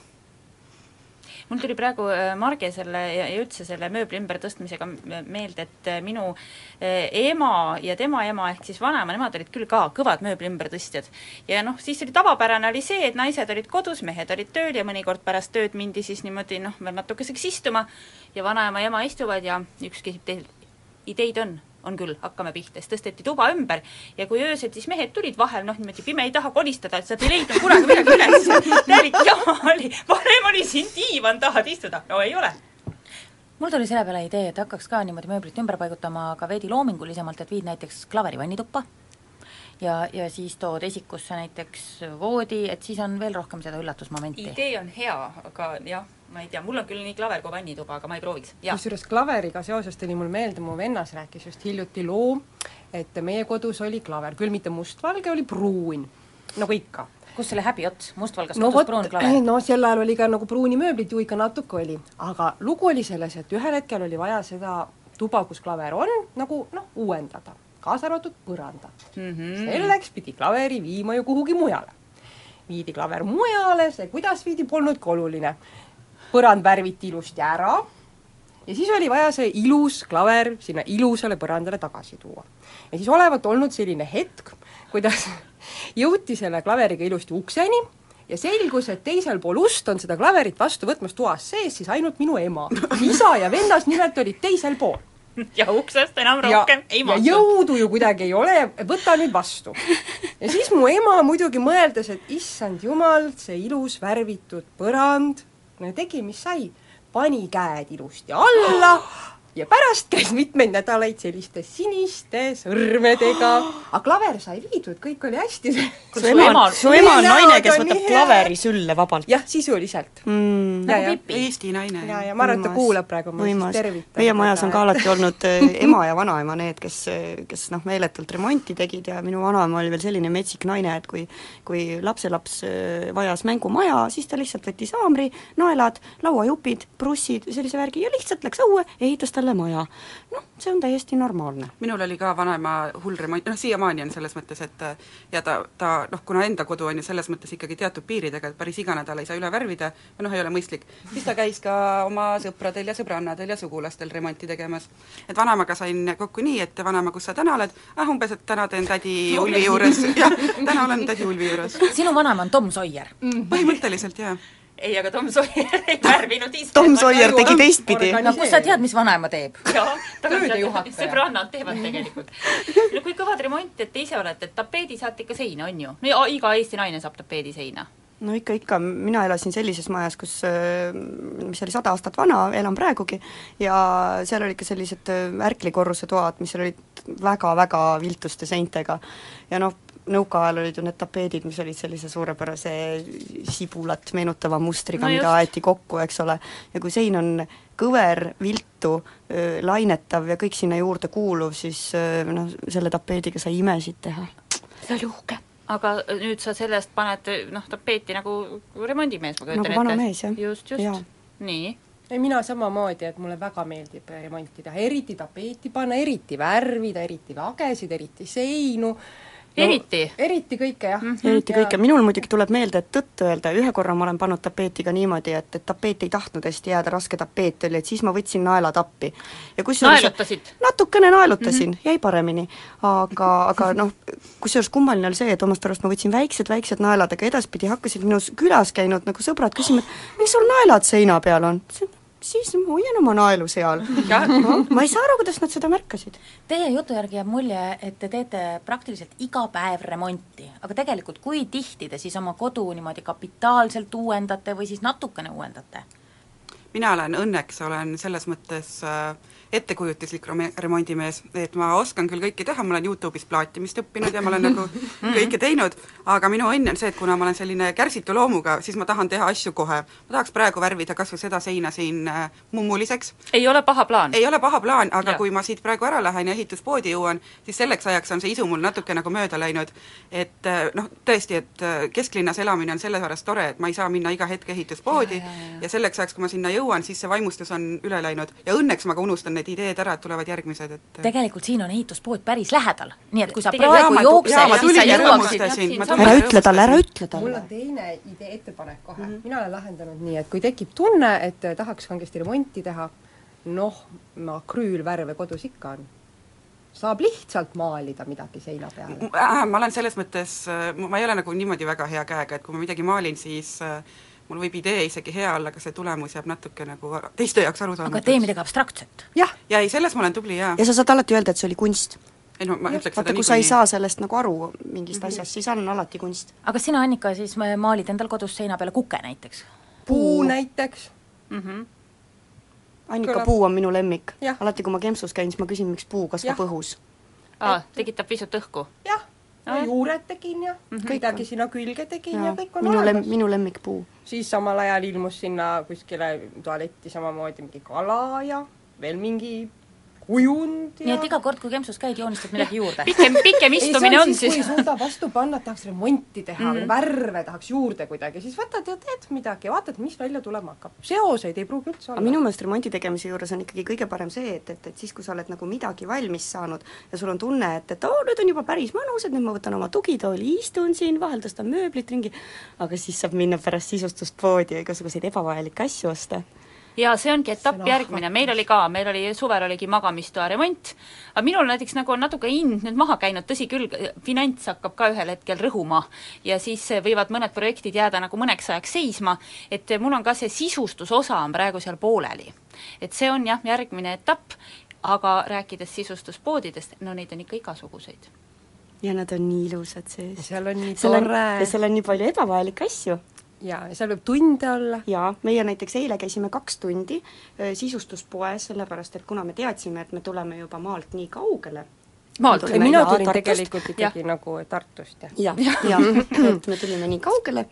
mul tuli praegu äh, Marge selle ja, üldse selle mööbli ümbertõstmisega meelde, et äh, minu äh, ema ja tema ema ehk siis vanaema, nemad olid küll ka kõvad mööbli ümbertõstjad. ja noh, siis oli tavapärane oli see, et naised olid kodus, mehed olid tööl ja mõnikord pärast tööd mindi siis niimoodi noh, veel natukeseks istuma ja vanaema ja ema istuvad ja üks küsib teiselt, ideid on on küll, hakkame pihta, siis tõsteti tuba ümber ja kui öösel siis mehed tulid vahel, noh niimoodi pime ei taha kolistada, et sa ei leidnud kunagi midagi üles, täielik jama oli, varem oli siin diivan, tahad istuda, no ei ole. Mul tuli selle peale idee, et hakkaks ka niimoodi mööblit ümber paigutama, aga veidi loomingulisemalt, et viid näiteks klaveri vannituppa ja, ja siis tood esikusse näiteks voodi, et siis on veel rohkem seda üllatusmomenti. idee on hea, aga jah ma ei tea, mul on küll nii klaver kui vannituba, aga ma ei prooviks. kusjuures klaveriga seoses tuli mul meelde, mu vennas rääkis just hiljuti loo, et meie kodus oli klaver, küll mitte mustvalge, oli pruun, nagu ikka. kus selle häbi ots, mustvalgas no, kodus pruun klaver? no sel ajal oli ka nagu pruuni mööblit ju ikka natuke oli, aga lugu oli selles, et ühel hetkel oli vaja seda tuba, kus klaver on, nagu noh, uuendada, kaasa arvatud põrandad mm. -hmm. selleks pidi klaveri viima ju kuhugi mujale viidi klaver mujale, see kuidas viidi, polnudki oluline põrand värviti ilusti ära ja siis oli vaja see ilus klaver sinna ilusale põrandale tagasi tuua. ja siis olevat olnud selline hetk, kuidas jõuti selle klaveriga ilusti ukseni ja selgus, et teisel pool ust on seda klaverit vastu võtmas toas sees siis ainult minu ema. isa ja vennas nimelt olid teisel pool. ja uksest enam rohkem ja, ei mahtunud. jõudu ju kuidagi ei ole, võta nüüd vastu. ja siis mu ema muidugi mõeldes, et issand jumal, see ilus värvitud põrand tegi, mis sai, pani käed ilusti alla ja pärast käis mitmeid nädalaid selliste siniste sõrmedega, aga klaver sai viidud, kõik oli hästi. su ema, su ema on naine, kes võtab klaveri sülle vabalt? jah, sisuliselt mm.. Ja, ja. Eesti naine. ja, ja ma arvan, et ta kuulab praegu, ma siis tervitan meie majas on ka alati olnud äh, ema ja vanaema need, kes, kes noh, meeletult remonti tegid ja minu vanaema oli veel selline metsik naine, et kui kui lapselaps äh, vajas mängumaja, siis ta lihtsalt võttis haamri, naelad, lauajupid, prussid, sellise värgi ja lihtsalt läks õue, ehitas talle maja. noh, see on täiesti normaalne. minul oli ka vanaema hull remont, noh siiamaani on selles mõttes, et ja ta, ta noh, kuna enda kodu on ju selles mõttes ikkagi teatud piiridega, et päris iga nädal ei saa üle värvida, või noh, ei ole mõistlik, siis ta käis ka oma sõpradel ja sõbrannadel ja sugulastel remonti tegemas. et vanaemaga sain kokku nii, et vanaema, kus sa täna oled? ah, umbes, et täna teen tädi Ulvi juures, jah, täna olen tädi Ulvi juures. sinu vanaema on Tom Sawyer mm. põhimõtteliselt, jaa. Ei, aga Tom Sawyer ei värvinud ise. Tom Sawyer tegi teistpidi. no kust sa tead, mis vanaema teeb? sõbrannad teevad tegelikult. no kui kõvad remontijad te ise olete, et tapeedi saate ikka seina, on ju? no ja iga Eesti naine saab tapeedi seina no ikka, ikka, mina elasin sellises majas, kus, äh, mis oli sada aastat vana, elan praegugi, ja seal olid ka sellised äh, ärklikorruse toad, mis olid väga-väga viltuste seintega. ja noh, nõukaajal olid ju need tapeedid, mis olid sellise suurepärase sibulat meenutava mustriga No mida aeti kokku, eks ole, ja kui sein on kõver, viltu, lainetav ja kõik sinna juurde kuuluv, siis noh, selle tapeediga sai imesid teha. see oli uhke. aga nüüd sa sellest paned noh, tapeeti nagu remondimees, ma kujutan Nagu vana mees, jah. just, just. nii. ei, mina samamoodi, et mulle väga meeldib remonti teha, eriti tapeeti panna, eriti värvida, eriti lagesid, eriti seinu. Eriti? eriti kõike, jah mm. eriti kõike, minul muidugi tuleb meelde, et tõtt öelda, ühe korra ma olen pannud tapeeti ka niimoodi, et, et tapeet ei tahtnud hästi jääda, raske tapeet oli, et siis ma võtsin naelad appi. ja kusjuures naelutasid? natukene naelutasin mm, -hmm. jäi paremini. aga, aga noh, kusjuures kummaline oli see, et omast arust ma võtsin väiksed-väiksed naelad, aga edaspidi hakkasid minu külas käinud nagu sõbrad küsima, et miks sul naelad seina peal on? Siis ma hoian oma naelu seal. ma ei saa aru, kuidas nad seda märkasid. Teie jutu järgi jääb mulje, et te teete praktiliselt iga päev remonti, aga tegelikult kui tihti te siis oma kodu niimoodi kapitaalselt uuendate või siis natukene uuendate? mina olen õnneks, olen selles mõttes äh, ettekujutuslik rome- remondimees, et ma oskan küll kõike teha, ma olen Youtube'is plaatimist õppinud ja ma olen nagu kõike teinud, aga minu õnn on see, et kuna ma olen selline kärsitu loomuga, siis ma tahan teha asju kohe. ma tahaks praegu värvida kas või seda seina siin äh, mummuliseks. ei ole paha plaan? ei ole paha plaan, aga Jah. kui ma siit praegu ära lähen ja ehituspoodi jõuan, siis selleks ajaks on see isu mul natuke nagu mööda läinud. et äh, noh, tõesti, et äh, kesklinnas elamine on sellepärast tore, et ma ei saa minna iga hetk ehituspoodi ja, ja, ja. ja selleks ajaks, kui ma sinna jõuan, siis see vaimustus on üle läinud ja õnneks ma ka unustan need ideed ära, et tulevad järgmised, et tegelikult siin on ehituspood päris lähedal, nii et kui sa Tegelikult- praegu jooksed, siis sa jõuaksid ära ütle talle, ära ütle mul talle. on teine idee, ettepanek kohe mm, -hmm. mina olen lahendanud nii, et kui tekib tunne, et eh, tahaks kangesti remonti teha, noh, akrüülvärve kodus ikka on. saab lihtsalt maalida midagi seina peale. äh, ma olen selles mõttes, ma ei ole nagu niimoodi väga hea käega, et kui ma midagi maalin, siis äh, mul võib idee isegi hea olla, aga see tulemus jääb natuke nagu teiste jaoks aga arusaamatuks. tee midagi abstraktset. jah. ja ei, selles ma olen tubli, jaa. ja sa saad alati öelda, et see oli kunst. ei no ma ütleks vaata, seda kui sa ei saa sellest nagu aru mingist mm -hmm. asjast, siis on alati kunst. aga sina, Annika, siis ma- maalid endal kodus seina peale kuke näiteks? puu näiteks mm. -hmm. Annika Kõlab- puu on minu lemmik. Alati, kui ma Kempsus käin, siis ma küsin, miks puu kasvab Jah. õhus. aa, tekitab pisut õhku? jah. No juured tegin ja Mhm. midagi sinna külge tegin ja, ja kõik on minu olemas lem-, minu lemmikpuu. siis samal ajal ilmus sinna kuskile tualetti samamoodi mingi kala ja veel mingi kujund ja nii et iga kord, kui Kempsus käid, joonistad midagi juurde? pikem, pikem istumine on kui siis ei suuda vastu panna, et tahaks remonti teha mm Mhm. või värve tahaks juurde kuidagi, siis võtad ja teed midagi ja vaatad, mis välja tulema hakkab. seoseid ei pruugi üldse olla. minu meelest remondi tegemise juures on ikkagi kõige parem see, et, et, et siis, kui sa oled nagu midagi valmis saanud ja sul on tunne, et, et oo, nüüd on juba päris mõnus, et nüüd ma võtan oma tugitooli, istun siin, vahel tõstan mööblit ringi, aga siis saab minna pärast sisustuspoodi ja igasuguseid ebavajalikke asju osta. Ja see ongi etapp järgmine, meil oli ka, meil oli suvel oligi magamistoa remont, aga minul näiteks nagu on natuke hind nüüd maha käinud, tõsi küll, finants hakkab ka ühel hetkel rõhuma ja siis võivad mõned projektid jääda nagu mõneks ajaks seisma, et mul on ka see sisustusosa on praegu seal pooleli. et see on jah, järgmine etapp, aga rääkides sisustuspoodidest, no neid on ikka igasuguseid. ja nad on nii ilusad sees. seal on nii tore ja seal on nii palju ebavajalikke asju. Ja seal võib tunde olla. jaa, meie näiteks eile käisime kaks tundi öö, sisustuspoes, sellepärast et kuna me teadsime, et me tuleme juba maalt nii kaugele, maalt mina tulin Tartust. tegelikult ikkagi ja. nagu Tartust, jah. jah, jah, et me tulime nii kaugele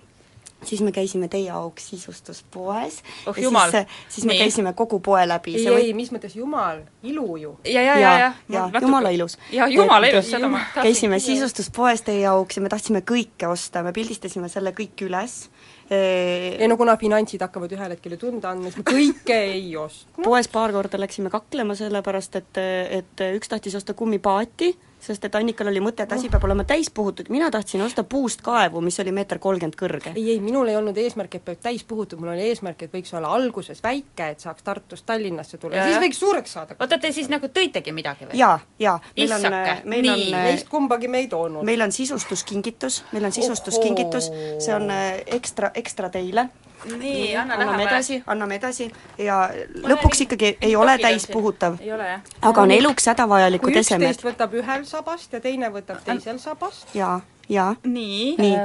siis me käisime teie auks sisustuspoes Oh ja jumal. siis, siis me Nii. käisime kogu poe läbi. ei, ei, mis mõttes jumal, ilu ju. ja, ja, ja, ja, ja jumala ilus. ja jumala ilus, seda ma tahtsin käisime sisustuspoes teie auks ja me tahtsime kõike osta, me pildistasime selle kõik üles. Ei no kuna finantsid hakkavad ühel hetkel ju tunda andma, siis me kõike ei ostnud. poes paar korda läksime kaklema, sellepärast et, et üks tahtis osta kummipaati, sest et Annikal oli mõte, et asi peab olema täis puhutud, mina tahtsin osta puust kaevu, mis oli meeter kolmkümmend kõrge. ei, ei, minul ei olnud eesmärk, et peab täis puhutud, mul oli eesmärk, et võiks olla alguses väike, et saaks Tartust Tallinnasse tulla ja, Ja, ja siis ja. võiks suureks saada. oota, te siis nagu tõitegi midagi või? jaa, jaa, meil on, Issake, meil nii. on Neist kumbagi me ei toonud. meil on sisustuskingitus, meil on sisustuskingitus, see on äh, ekstra, ekstra teile. Nii, anna anname lähemale. edasi, anname edasi ja lõpuks ikkagi ei ole täispuhutav. ei ole jah? aga on eluks hädavajalikud esemed. üksteist võtab ühel sabast ja teine võtab teisel sabast. jaa, jaa. nii, nii.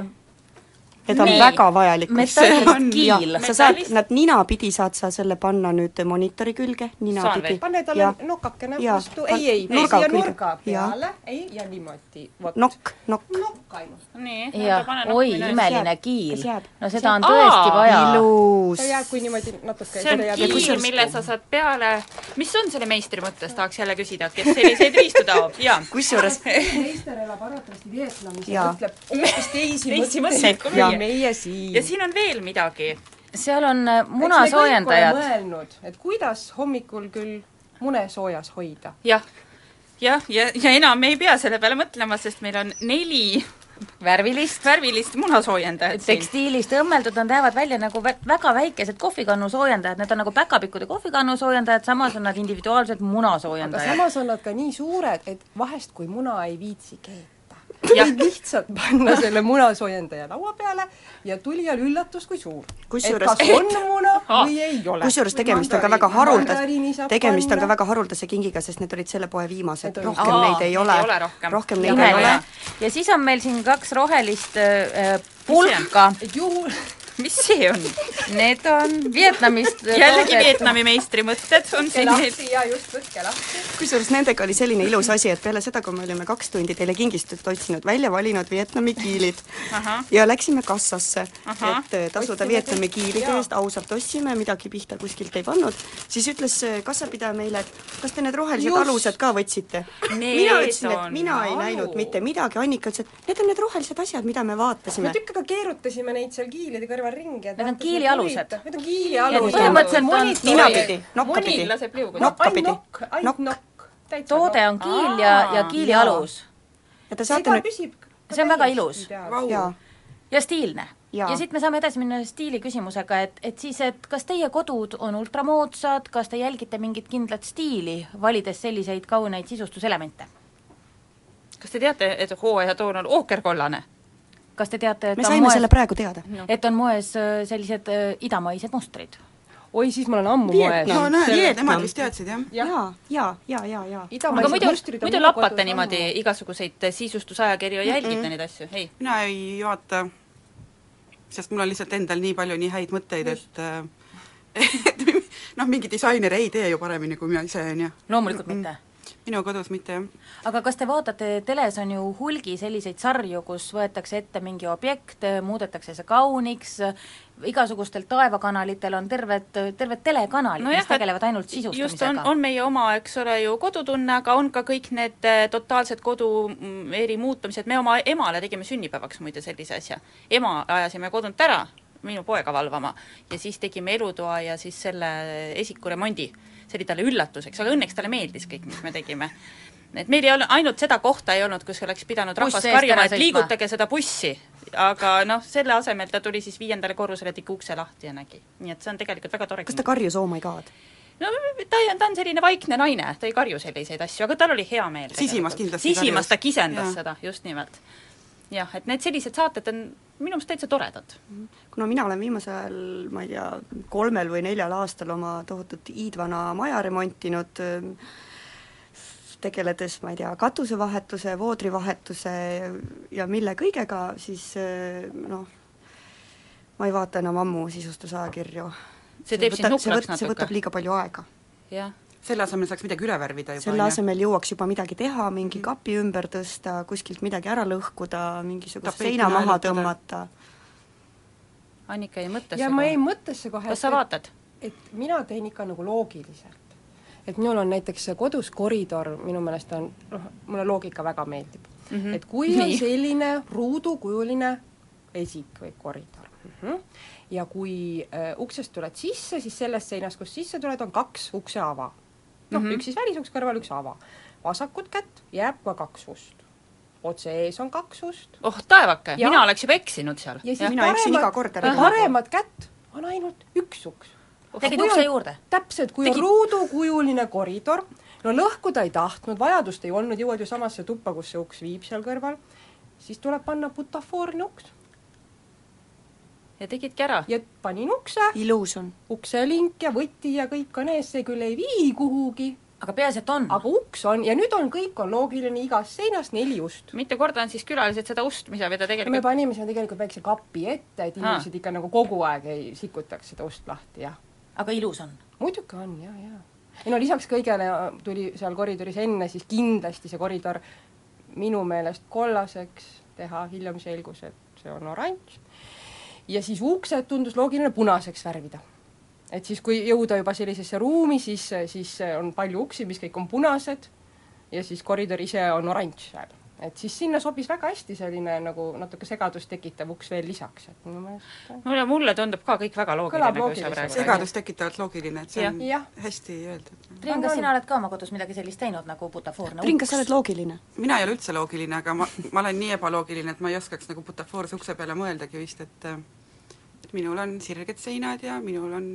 Need on Nii. väga vajalikud. Sa saad, nad ninapidi saad sa selle panna nüüd monitori külge, ninapidi. pane talle nokakene vastu, ei, ei, Nurga siia nurga peale, ei, ja niimoodi, nokk, nokk. nokk ainult. nii, oi, imeline kiil. no seda on tõesti vaja. ilus. see jääb, kui niimoodi natuke see on kiil, mille sa saad peale, mis on selle meistri mõttes, tahaks jälle küsida, kes selliseid riistu taob, jaa. kusjuures meister elab arvatavasti Vietnamis ja mõtleb hoopis teisi mõtteid. kui meie. Meie siin. ja siin on veel midagi. seal on äh, munasoojendajad. mõelnud, et kuidas hommikul küll mune soojas hoida. jah, jah, ja, ja enam me ei pea selle peale mõtlema, sest meil on neli värvilist, värvilist munasoojendajat tekstiilist õmmeldud, nad näevad välja nagu vä väga väikesed kohvikannu soojendajad, need on nagu päkapikkude kohvikannu soojendajad, samas on nad individuaalsed aga munasoojendajad. samas on nad ka nii suured, et vahest, kui muna ei viitsi keeta, võid lihtsalt panna selle munasoojendaja laua peale ja tulijal üllatus, kui suur. et Kusjuures- kas on muna või ei ole. kusjuures tegemist on ka väga haruldase, tegemist on ka väga haruldase kingiga, sest need olid selle poe viimased, rohkem Aa, neid ei ole, rohkem. neid ei ole ja siis on meil siin kaks rohelist äh, pulka. juhul mis see on? Need on Vietnamist jällegi Vietnami meistri mõtted on siin meil. ja just võtke lahti. kusjuures nendega oli selline ilus asi, et peale seda, kui me olime kaks tundi teile kingistust otsinud, välja valinud Vietnami kiilid Ahah. ja läksime kassasse, et eh, tasuda Vietnami kiilide eest, ausalt ostsime, midagi pihta kuskilt ei pannud, siis ütles eh, kassapidaja meile, et kas te need rohelised Just. alused ka võtsite? Need mina ütlesin, et mina ei alu. näinud mitte midagi, Annika ütles, et need on need rohelised asjad, mida me vaatasime me tükk aega keerutasime neid seal kiilide kõrval ringi, et Need on kiilialused. et Need on kiilialused. põhimõtteliselt on ninapidi, nokkapidi. monil laseb liugu. nokkapidi. nokk, ainult nokk. toode on kiil ja, ja kiili Jaa. alus. ja te see saate nüüd püsib see on väga ilus ja stiilne. Jaa. ja siit me saame edasi minna stiili küsimusega, et, et siis, et kas teie kodud on ultramoodsad, kas te jälgite mingit kindlat stiili, valides selliseid kauneid sisustuselemente? kas te teate, et hooajatoon on ookerkollane? Kas te teate, et me saime selle praegu teada. et on moes äh, sellised äh, idamaised mustrid? oi, siis ma olen ammu moes. no näed, nemad vist teadsid, jah? jaa, jaa, jaa, jaa, jaa. aga muidu, muidu lappate niimoodi igasuguseid sisustusajakirju ja jälgite Mm-mm. neid asju, ei? mina ei vaata, sest mul on lihtsalt endal nii palju nii häid mõtteid, et äh, et noh, mingi disainer ei tee ju paremini kui mina ise, on ju. loomulikult mitte. Minu kodus mitte, jah. aga kas te vaatate, teles on ju hulgi selliseid sarju, kus võetakse ette mingi objekt, muudetakse see kauniks, igasugustel taevakanalitel on terved, terved telekanalid no, mis tegelevad ainult just on, sisustamisega. on meie oma, eks ole ju, kodutunne, aga on ka kõik need eh, totaalsed kodu mm, eri muutumised, me oma emale tegime sünnipäevaks muide sellise asja. ema ajasime kodunt ära, minu poega valvama, ja siis tegime elutoa ja siis selle esikuremondi. See oli talle üllatuseks, aga õnneks talle meeldis kõik, mis me tegime. et meil ei olnud, ainult seda kohta ei olnud, kus oleks pidanud rahvas karjuma, et liigutage seda bussi. aga noh, selle asemel ta tuli siis viiendale korrusele, tegi ukse lahti ja nägi. nii et see on tegelikult väga tore. kas ta karjus oh my god? no ta, ta on selline vaikne naine, ta ei karju selliseid asju, aga tal oli hea meel. Sisimas kindlasti sisimas ta kisendas Jaa. seda, just nimelt. Jah, et need sellised saated on minu meelest täitsa toredad. kuna mina olen viimasel, ma ei tea, kolmel või neljal aastal oma tohutut hiidvana maja remontinud, tegeledes, ma ei tea, katusevahetuse, voodrivahetuse ja mille kõigega, siis noh, ma ei vaata enam ammu sisustusajakirju. See teeb sind nukraks võt- see natuke. võtab liiga palju aega. jah. Selle asemel saaks midagi üle värvida juba, selle asemel jõuaks juba midagi teha, mingi kapi ümber tõsta, kuskilt midagi ära lõhkuda, mingisugust seina maha tõmmata. Annika jäi mõttesse ja ma jäin mõttesse kohe kas sa vaatad? et mina teen ikka nagu loogiliselt. et minul on näiteks kodus koridor, minu meelest on, noh, mulle loogika väga meeldib mm. -hmm. et kui on selline ruudukujuline esik või koridor mm, -hmm. ja kui äh, uksest tuled sisse, siis sellest seinast, kust sisse tuled, on kaks ukseava. Noh mm. -hmm. üks siis välisuks kõrval, üks ava. vasakut kätt jääb ka kaks ust. otse ees on kaks ust. oh taevake, mina oleks juba eksinud seal. ja siis paremat, paremat kätt on ainult üks uks. Tegid Kui ukse on- juurde? täpselt, kui Tegid- on ruudukujuline koridor, no lõhkuda ei tahtnud, vajadust ei olnud, jõuad ju samasse tuppa, kus see uks viib seal kõrval, siis tuleb panna butafoorne uks. Ja tegidki ära? ja panin ukse. ilus on. ukselink ja võti ja kõik on ees, see küll ei vii kuhugi. aga peaasi, et on. aga uks on ja nüüd on, kõik on loogiline, igast seinast neli ust. mitu korda on siis külalised seda ust, mida mida me tegelikult panime sinna tegelikult väikse kapi ette, et inimesed ikka nagu kogu aeg ei sikutaks seda ust lahti, jah. aga ilus on? muidugi on, ja, ja. ei no lisaks kõigele tuli seal koridoris enne siis kindlasti see koridor minu meelest kollaseks teha, hiljem selgus, et see on oranž. Ja siis uksed tundus loogiline punaseks värvida. et siis, kui jõuda juba sellisesse ruumi, siis, siis on palju uksi, mis kõik on punased ja siis koridor ise on oranž seal. Et siis sinna sobis väga hästi selline nagu natuke segadust tekitav uks veel lisaks, et minu meelest mulle, mulle tundub ka kõik väga loogiline, kui sa praegu segadust tekitavalt loogiline, et see on Jah. hästi öeldud. Triin, kas sina oled ka oma kodus midagi sellist teinud nagu butafoorne Triin, kas sa oled loogiline? mina ei ole üldse loogiline, aga ma, ma olen nii ebaloogiline, et ma ei oskaks nagu butafoorse ukse peale mõeldagi vist, et et minul on sirged seinad ja minul on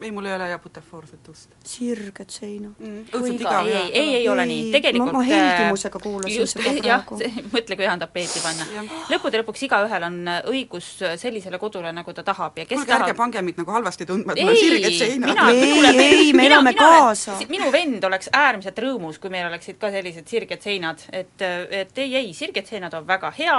ei, mul ei ole ja butafoorset ust. sirged seinad mm,. Oi, ka, ei, ei, ei, ei ole nii, tegelikult ma, ma äh, heldimusega kuulasin just, seda praegu. mõtle, kui hea on tapeeti panna. lõppude lõpuks igaühel on õigus sellisele kodule, nagu ta tahab ja kes kuulge, tahab ärge pange mind nagu halvasti tundma, et mul on sirged seinad. mina, minule meeldib- minu vend oleks äärmiselt rõõmus, kui meil oleksid ka sellised sirged seinad, et, et ei, ei, sirged seinad on väga hea,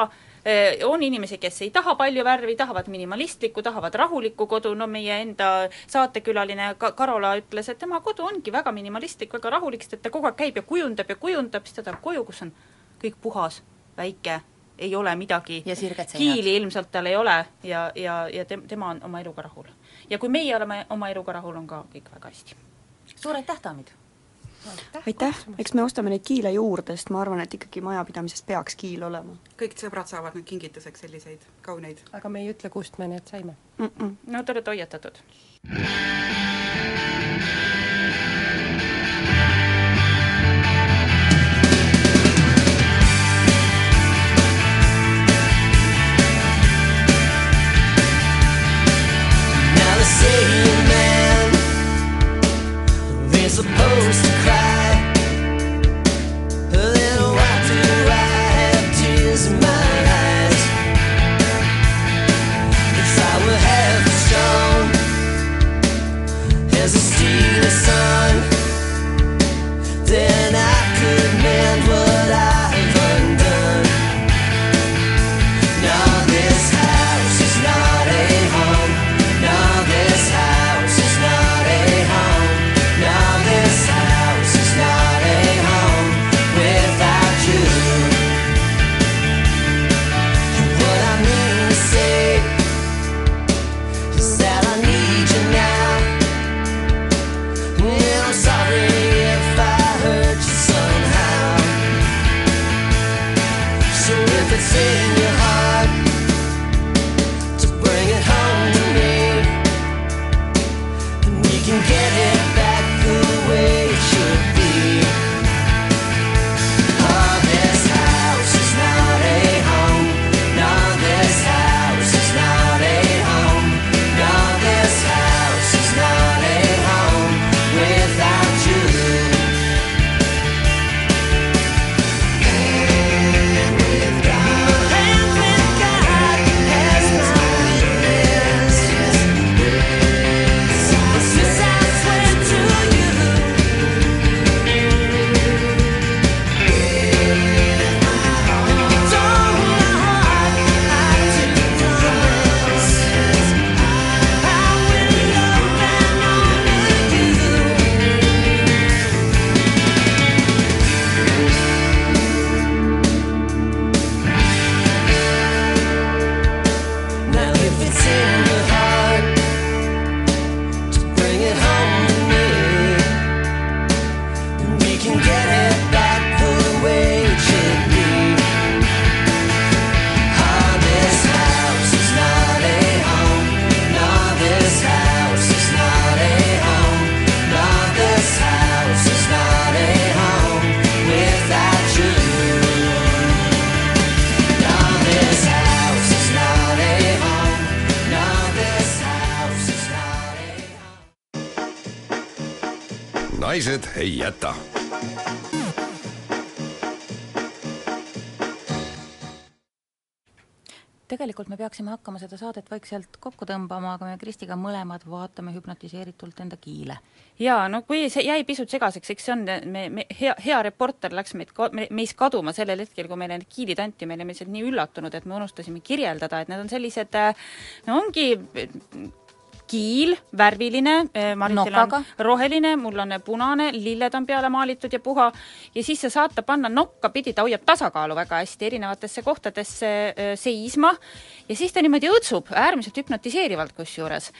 on inimesi, kes ei taha palju värvi, tahavad minimalistlikku, tahavad rahulikku kodu, no meie enda saatekülaline Ka-, Karola ütles, et tema kodu ongi väga minimalistlik, väga rahulik, sest et ta kogu aeg käib ja kujundab ja kujundab, siis ta tahab koju, kus on kõik puhas, väike, ei ole midagi kiili ilmselt tal ei ole ja, ja, ja tem-, tema on oma eluga rahul. ja kui meie oleme oma eluga rahul, on ka kõik väga hästi. suur aitäh, daamid! Aitäh, eks me ostame neid kiile juurde, sest ma arvan, et ikkagi majapidamises peaks kiil olema kõik sõbrad saavad nüüd kingituseks selliseid kauneid. aga me ei ütle, kust me need saime mm. -mm. no te olete hoiatatud. Peaksime hakkama seda saadet vaikselt kokku tõmbama, aga me Kristiga mõlemad vaatame hüpnotiseeritult enda kiile. jaa, no kui see jäi pisut segaseks, eks see on, me, me, hea, hea reporter läks meid ka-, me, meis kaduma sellel hetkel, kui meile need kiilid anti, me olime lihtsalt nii üllatunud, et me unustasime kirjeldada, et need on sellised, no ongi kiil, värviline, Marisil Nokaga. on roheline, mul on punane, lilled on peale maalitud ja puha, ja siis sa saad ta panna nokka pidi, ta hoiab tasakaalu väga hästi erinevatesse kohtadesse öö, seisma ja siis ta niimoodi õõtsub, äärmiselt hüpnotiseerivalt kusjuures.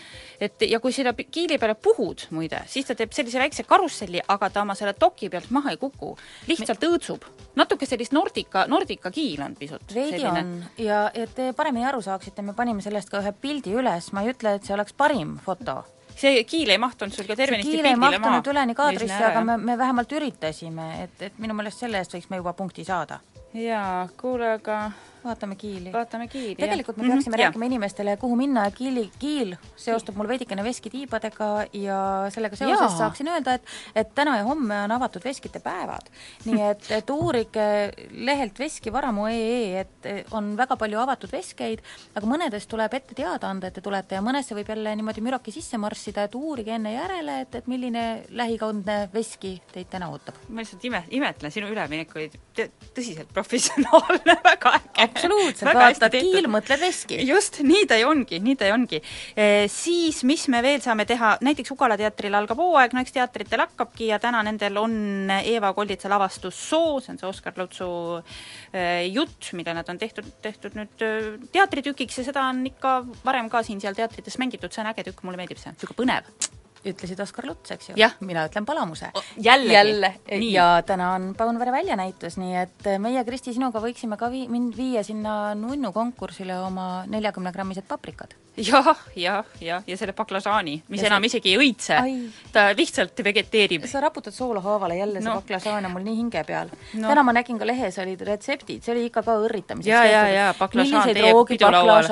et ja kui seda kiili peale puhud, muide, siis ta teeb sellise väikse karusselli, aga ta oma selle toki pealt maha ei kuku, lihtsalt õõtsub. natuke sellist Nordica, Nordica kiil on pisut veidi on ja et te paremini aru saaksite, me panime sellest ka ühe pildi üles, ma ei ütle, et see oleks parim foto. see kiil ei mahtunud sul ka tervenisti kiil ei pildile maha. mahtunud üleni kaadrisse, aga me, me vähemalt üritasime, et, et minu meelest selle eest võiks me juba punkti saada. jaa, kuule, aga vaatame kiili. vaatame kiili, jah. tegelikult me Mhm, peaksime jah. rääkima inimestele, kuhu minna ja kiili, kiil seostub mul veidikene veskitiibadega ja sellega seoses Jaa. saaksin öelda, et et täna ja homme on avatud veskite päevad. nii et, et uurige lehelt veskivaramu.ee, et on väga palju avatud veskeid, aga mõnedest tuleb ette teada anda, et te tulete ja mõnesse võib jälle niimoodi müraki sisse marssida, et uurige enne järele, et, et milline lähikaudne veski teid täna ootab. ma lihtsalt ime, imetlen, sinu üleminek oli tõ- tõsiselt professionaalne, väga äge. Absoluutselt, vaatad kiil, mõtled veski. just, nii ta ju ongi, nii ta ju ongi. E,. Siis, mis me veel saame teha, näiteks Ugala teatril algab hooaeg, no eks teatritel hakkabki ja täna nendel on Eeva Kolditsa lavastus Soo, see on see Oskar Lutsu e, jutt, mille nad on tehtud, tehtud nüüd e, teatritükiks ja seda on ikka varem ka siin-seal teatrites mängitud, see on äge tükk, mulle meeldib see, niisugune põnev ütlesid Oskar Luts, eks ju? Mina ütlen Palamuse. jällegi. jälle ja täna on Paunvere väljanäitus, nii et meie, Kristi, sinuga võiksime ka vii-, mind viia sinna nunnu konkursile oma neljakümnegrammised paprikad. Jah, jah, jah, ja selle baklažaani, mis Ja enam see- isegi ei õitse ta lihtsalt vegeteerib. sa raputad soolahaavale jälle no., see baklažaan on mul nii hinge peal No. täna ma nägin ka lehes olid retseptid, see oli ikka ka õrritamiseks Ja, ja, ja, baklažaan teie pidulaual.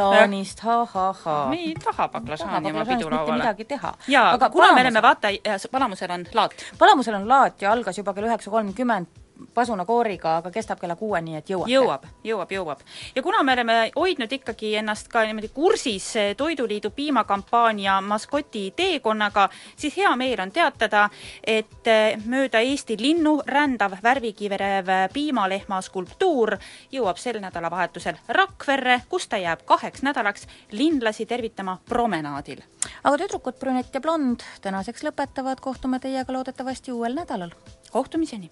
ha-ha-ha. me ei taha baklažaani oma pidulauale. midagi teha. jaa, aga kuna me oleme vaata, Palamusel on laat. Palamusel on laat ja algas juba kell üheksa kolmkümmend pasunakooriga, aga kestab kella kuueni, et jõuate. jõuab, jõuab, jõuab. ja kuna me oleme hoidnud ikkagi ennast ka niimoodi kursis eh, Toiduliidu piimakampaania maskoti teekonnaga, siis hea meel on teatada, et eh, mööda Eesti linnu rändav värvikiverev piimalehma skulptuur jõuab sel nädalavahetusel Rakverre, kus ta jääb kaheks nädalaks linlasi tervitama promenaadil. aga tüdrukud brünett ja blond tänaseks lõpetavad, kohtume teiega loodetavasti uuel nädalal. kohtumiseni!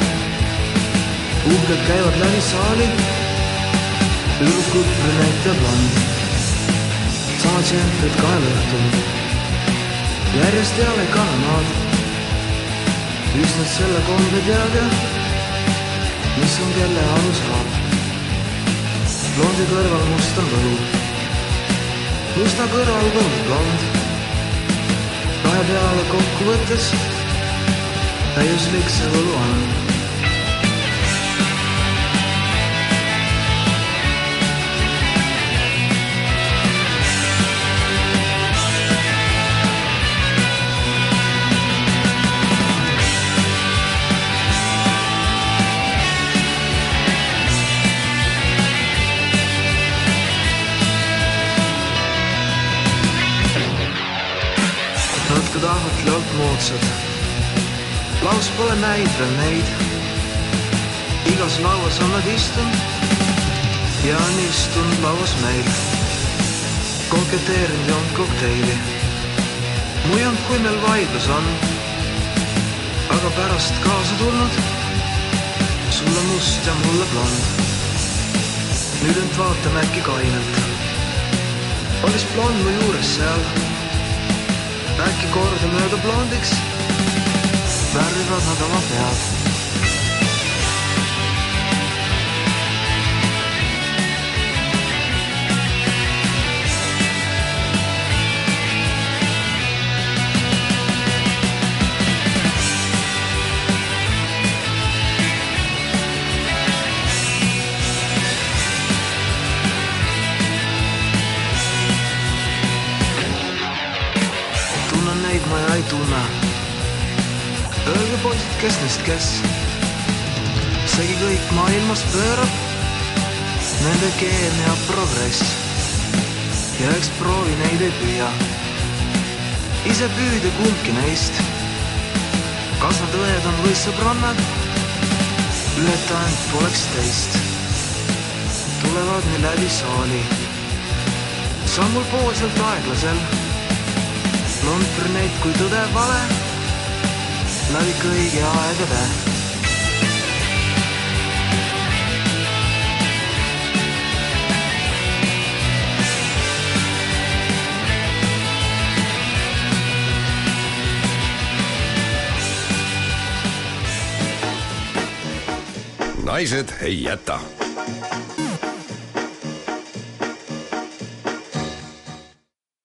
uhked käivad läbi saali. tüdrukud näitab land. sama džemplit kahel õhtul. järjest teame kanamaad. üsna selle kombe teada, mis on kelle alu saab. blondi kõrval must on võlu. musta kõrval põlv blond vahepeale kokkuvõttes täiuslik see võlu on. Tahtlikult moodsad. laus pole näid veel neid. igas lauas on nad istunud ja on istunud lauas meil. koketeerinud joonud kokteili. mujanud, kui meil vaidlus on. aga pärast kaasa tulnud. sulle must ja mulle blond. nüüd end vaatame äkki kainelt. olis blond mu juures seal äkki kordamööda blondiks, värvi keeravad nad oma pead poisid, kes segi kõik maailmas pöörab, nende keemia progress. ja eks proovi neid ei püüa. ise püüda kumbki neist. kas nad õed on või sõbrannad? ületa ainult poleks teist. tulevad nii läbi saali. sammul poolselt aeglasel lundprineid kui tõde vale läbi kõigi aegade. naised ei jäta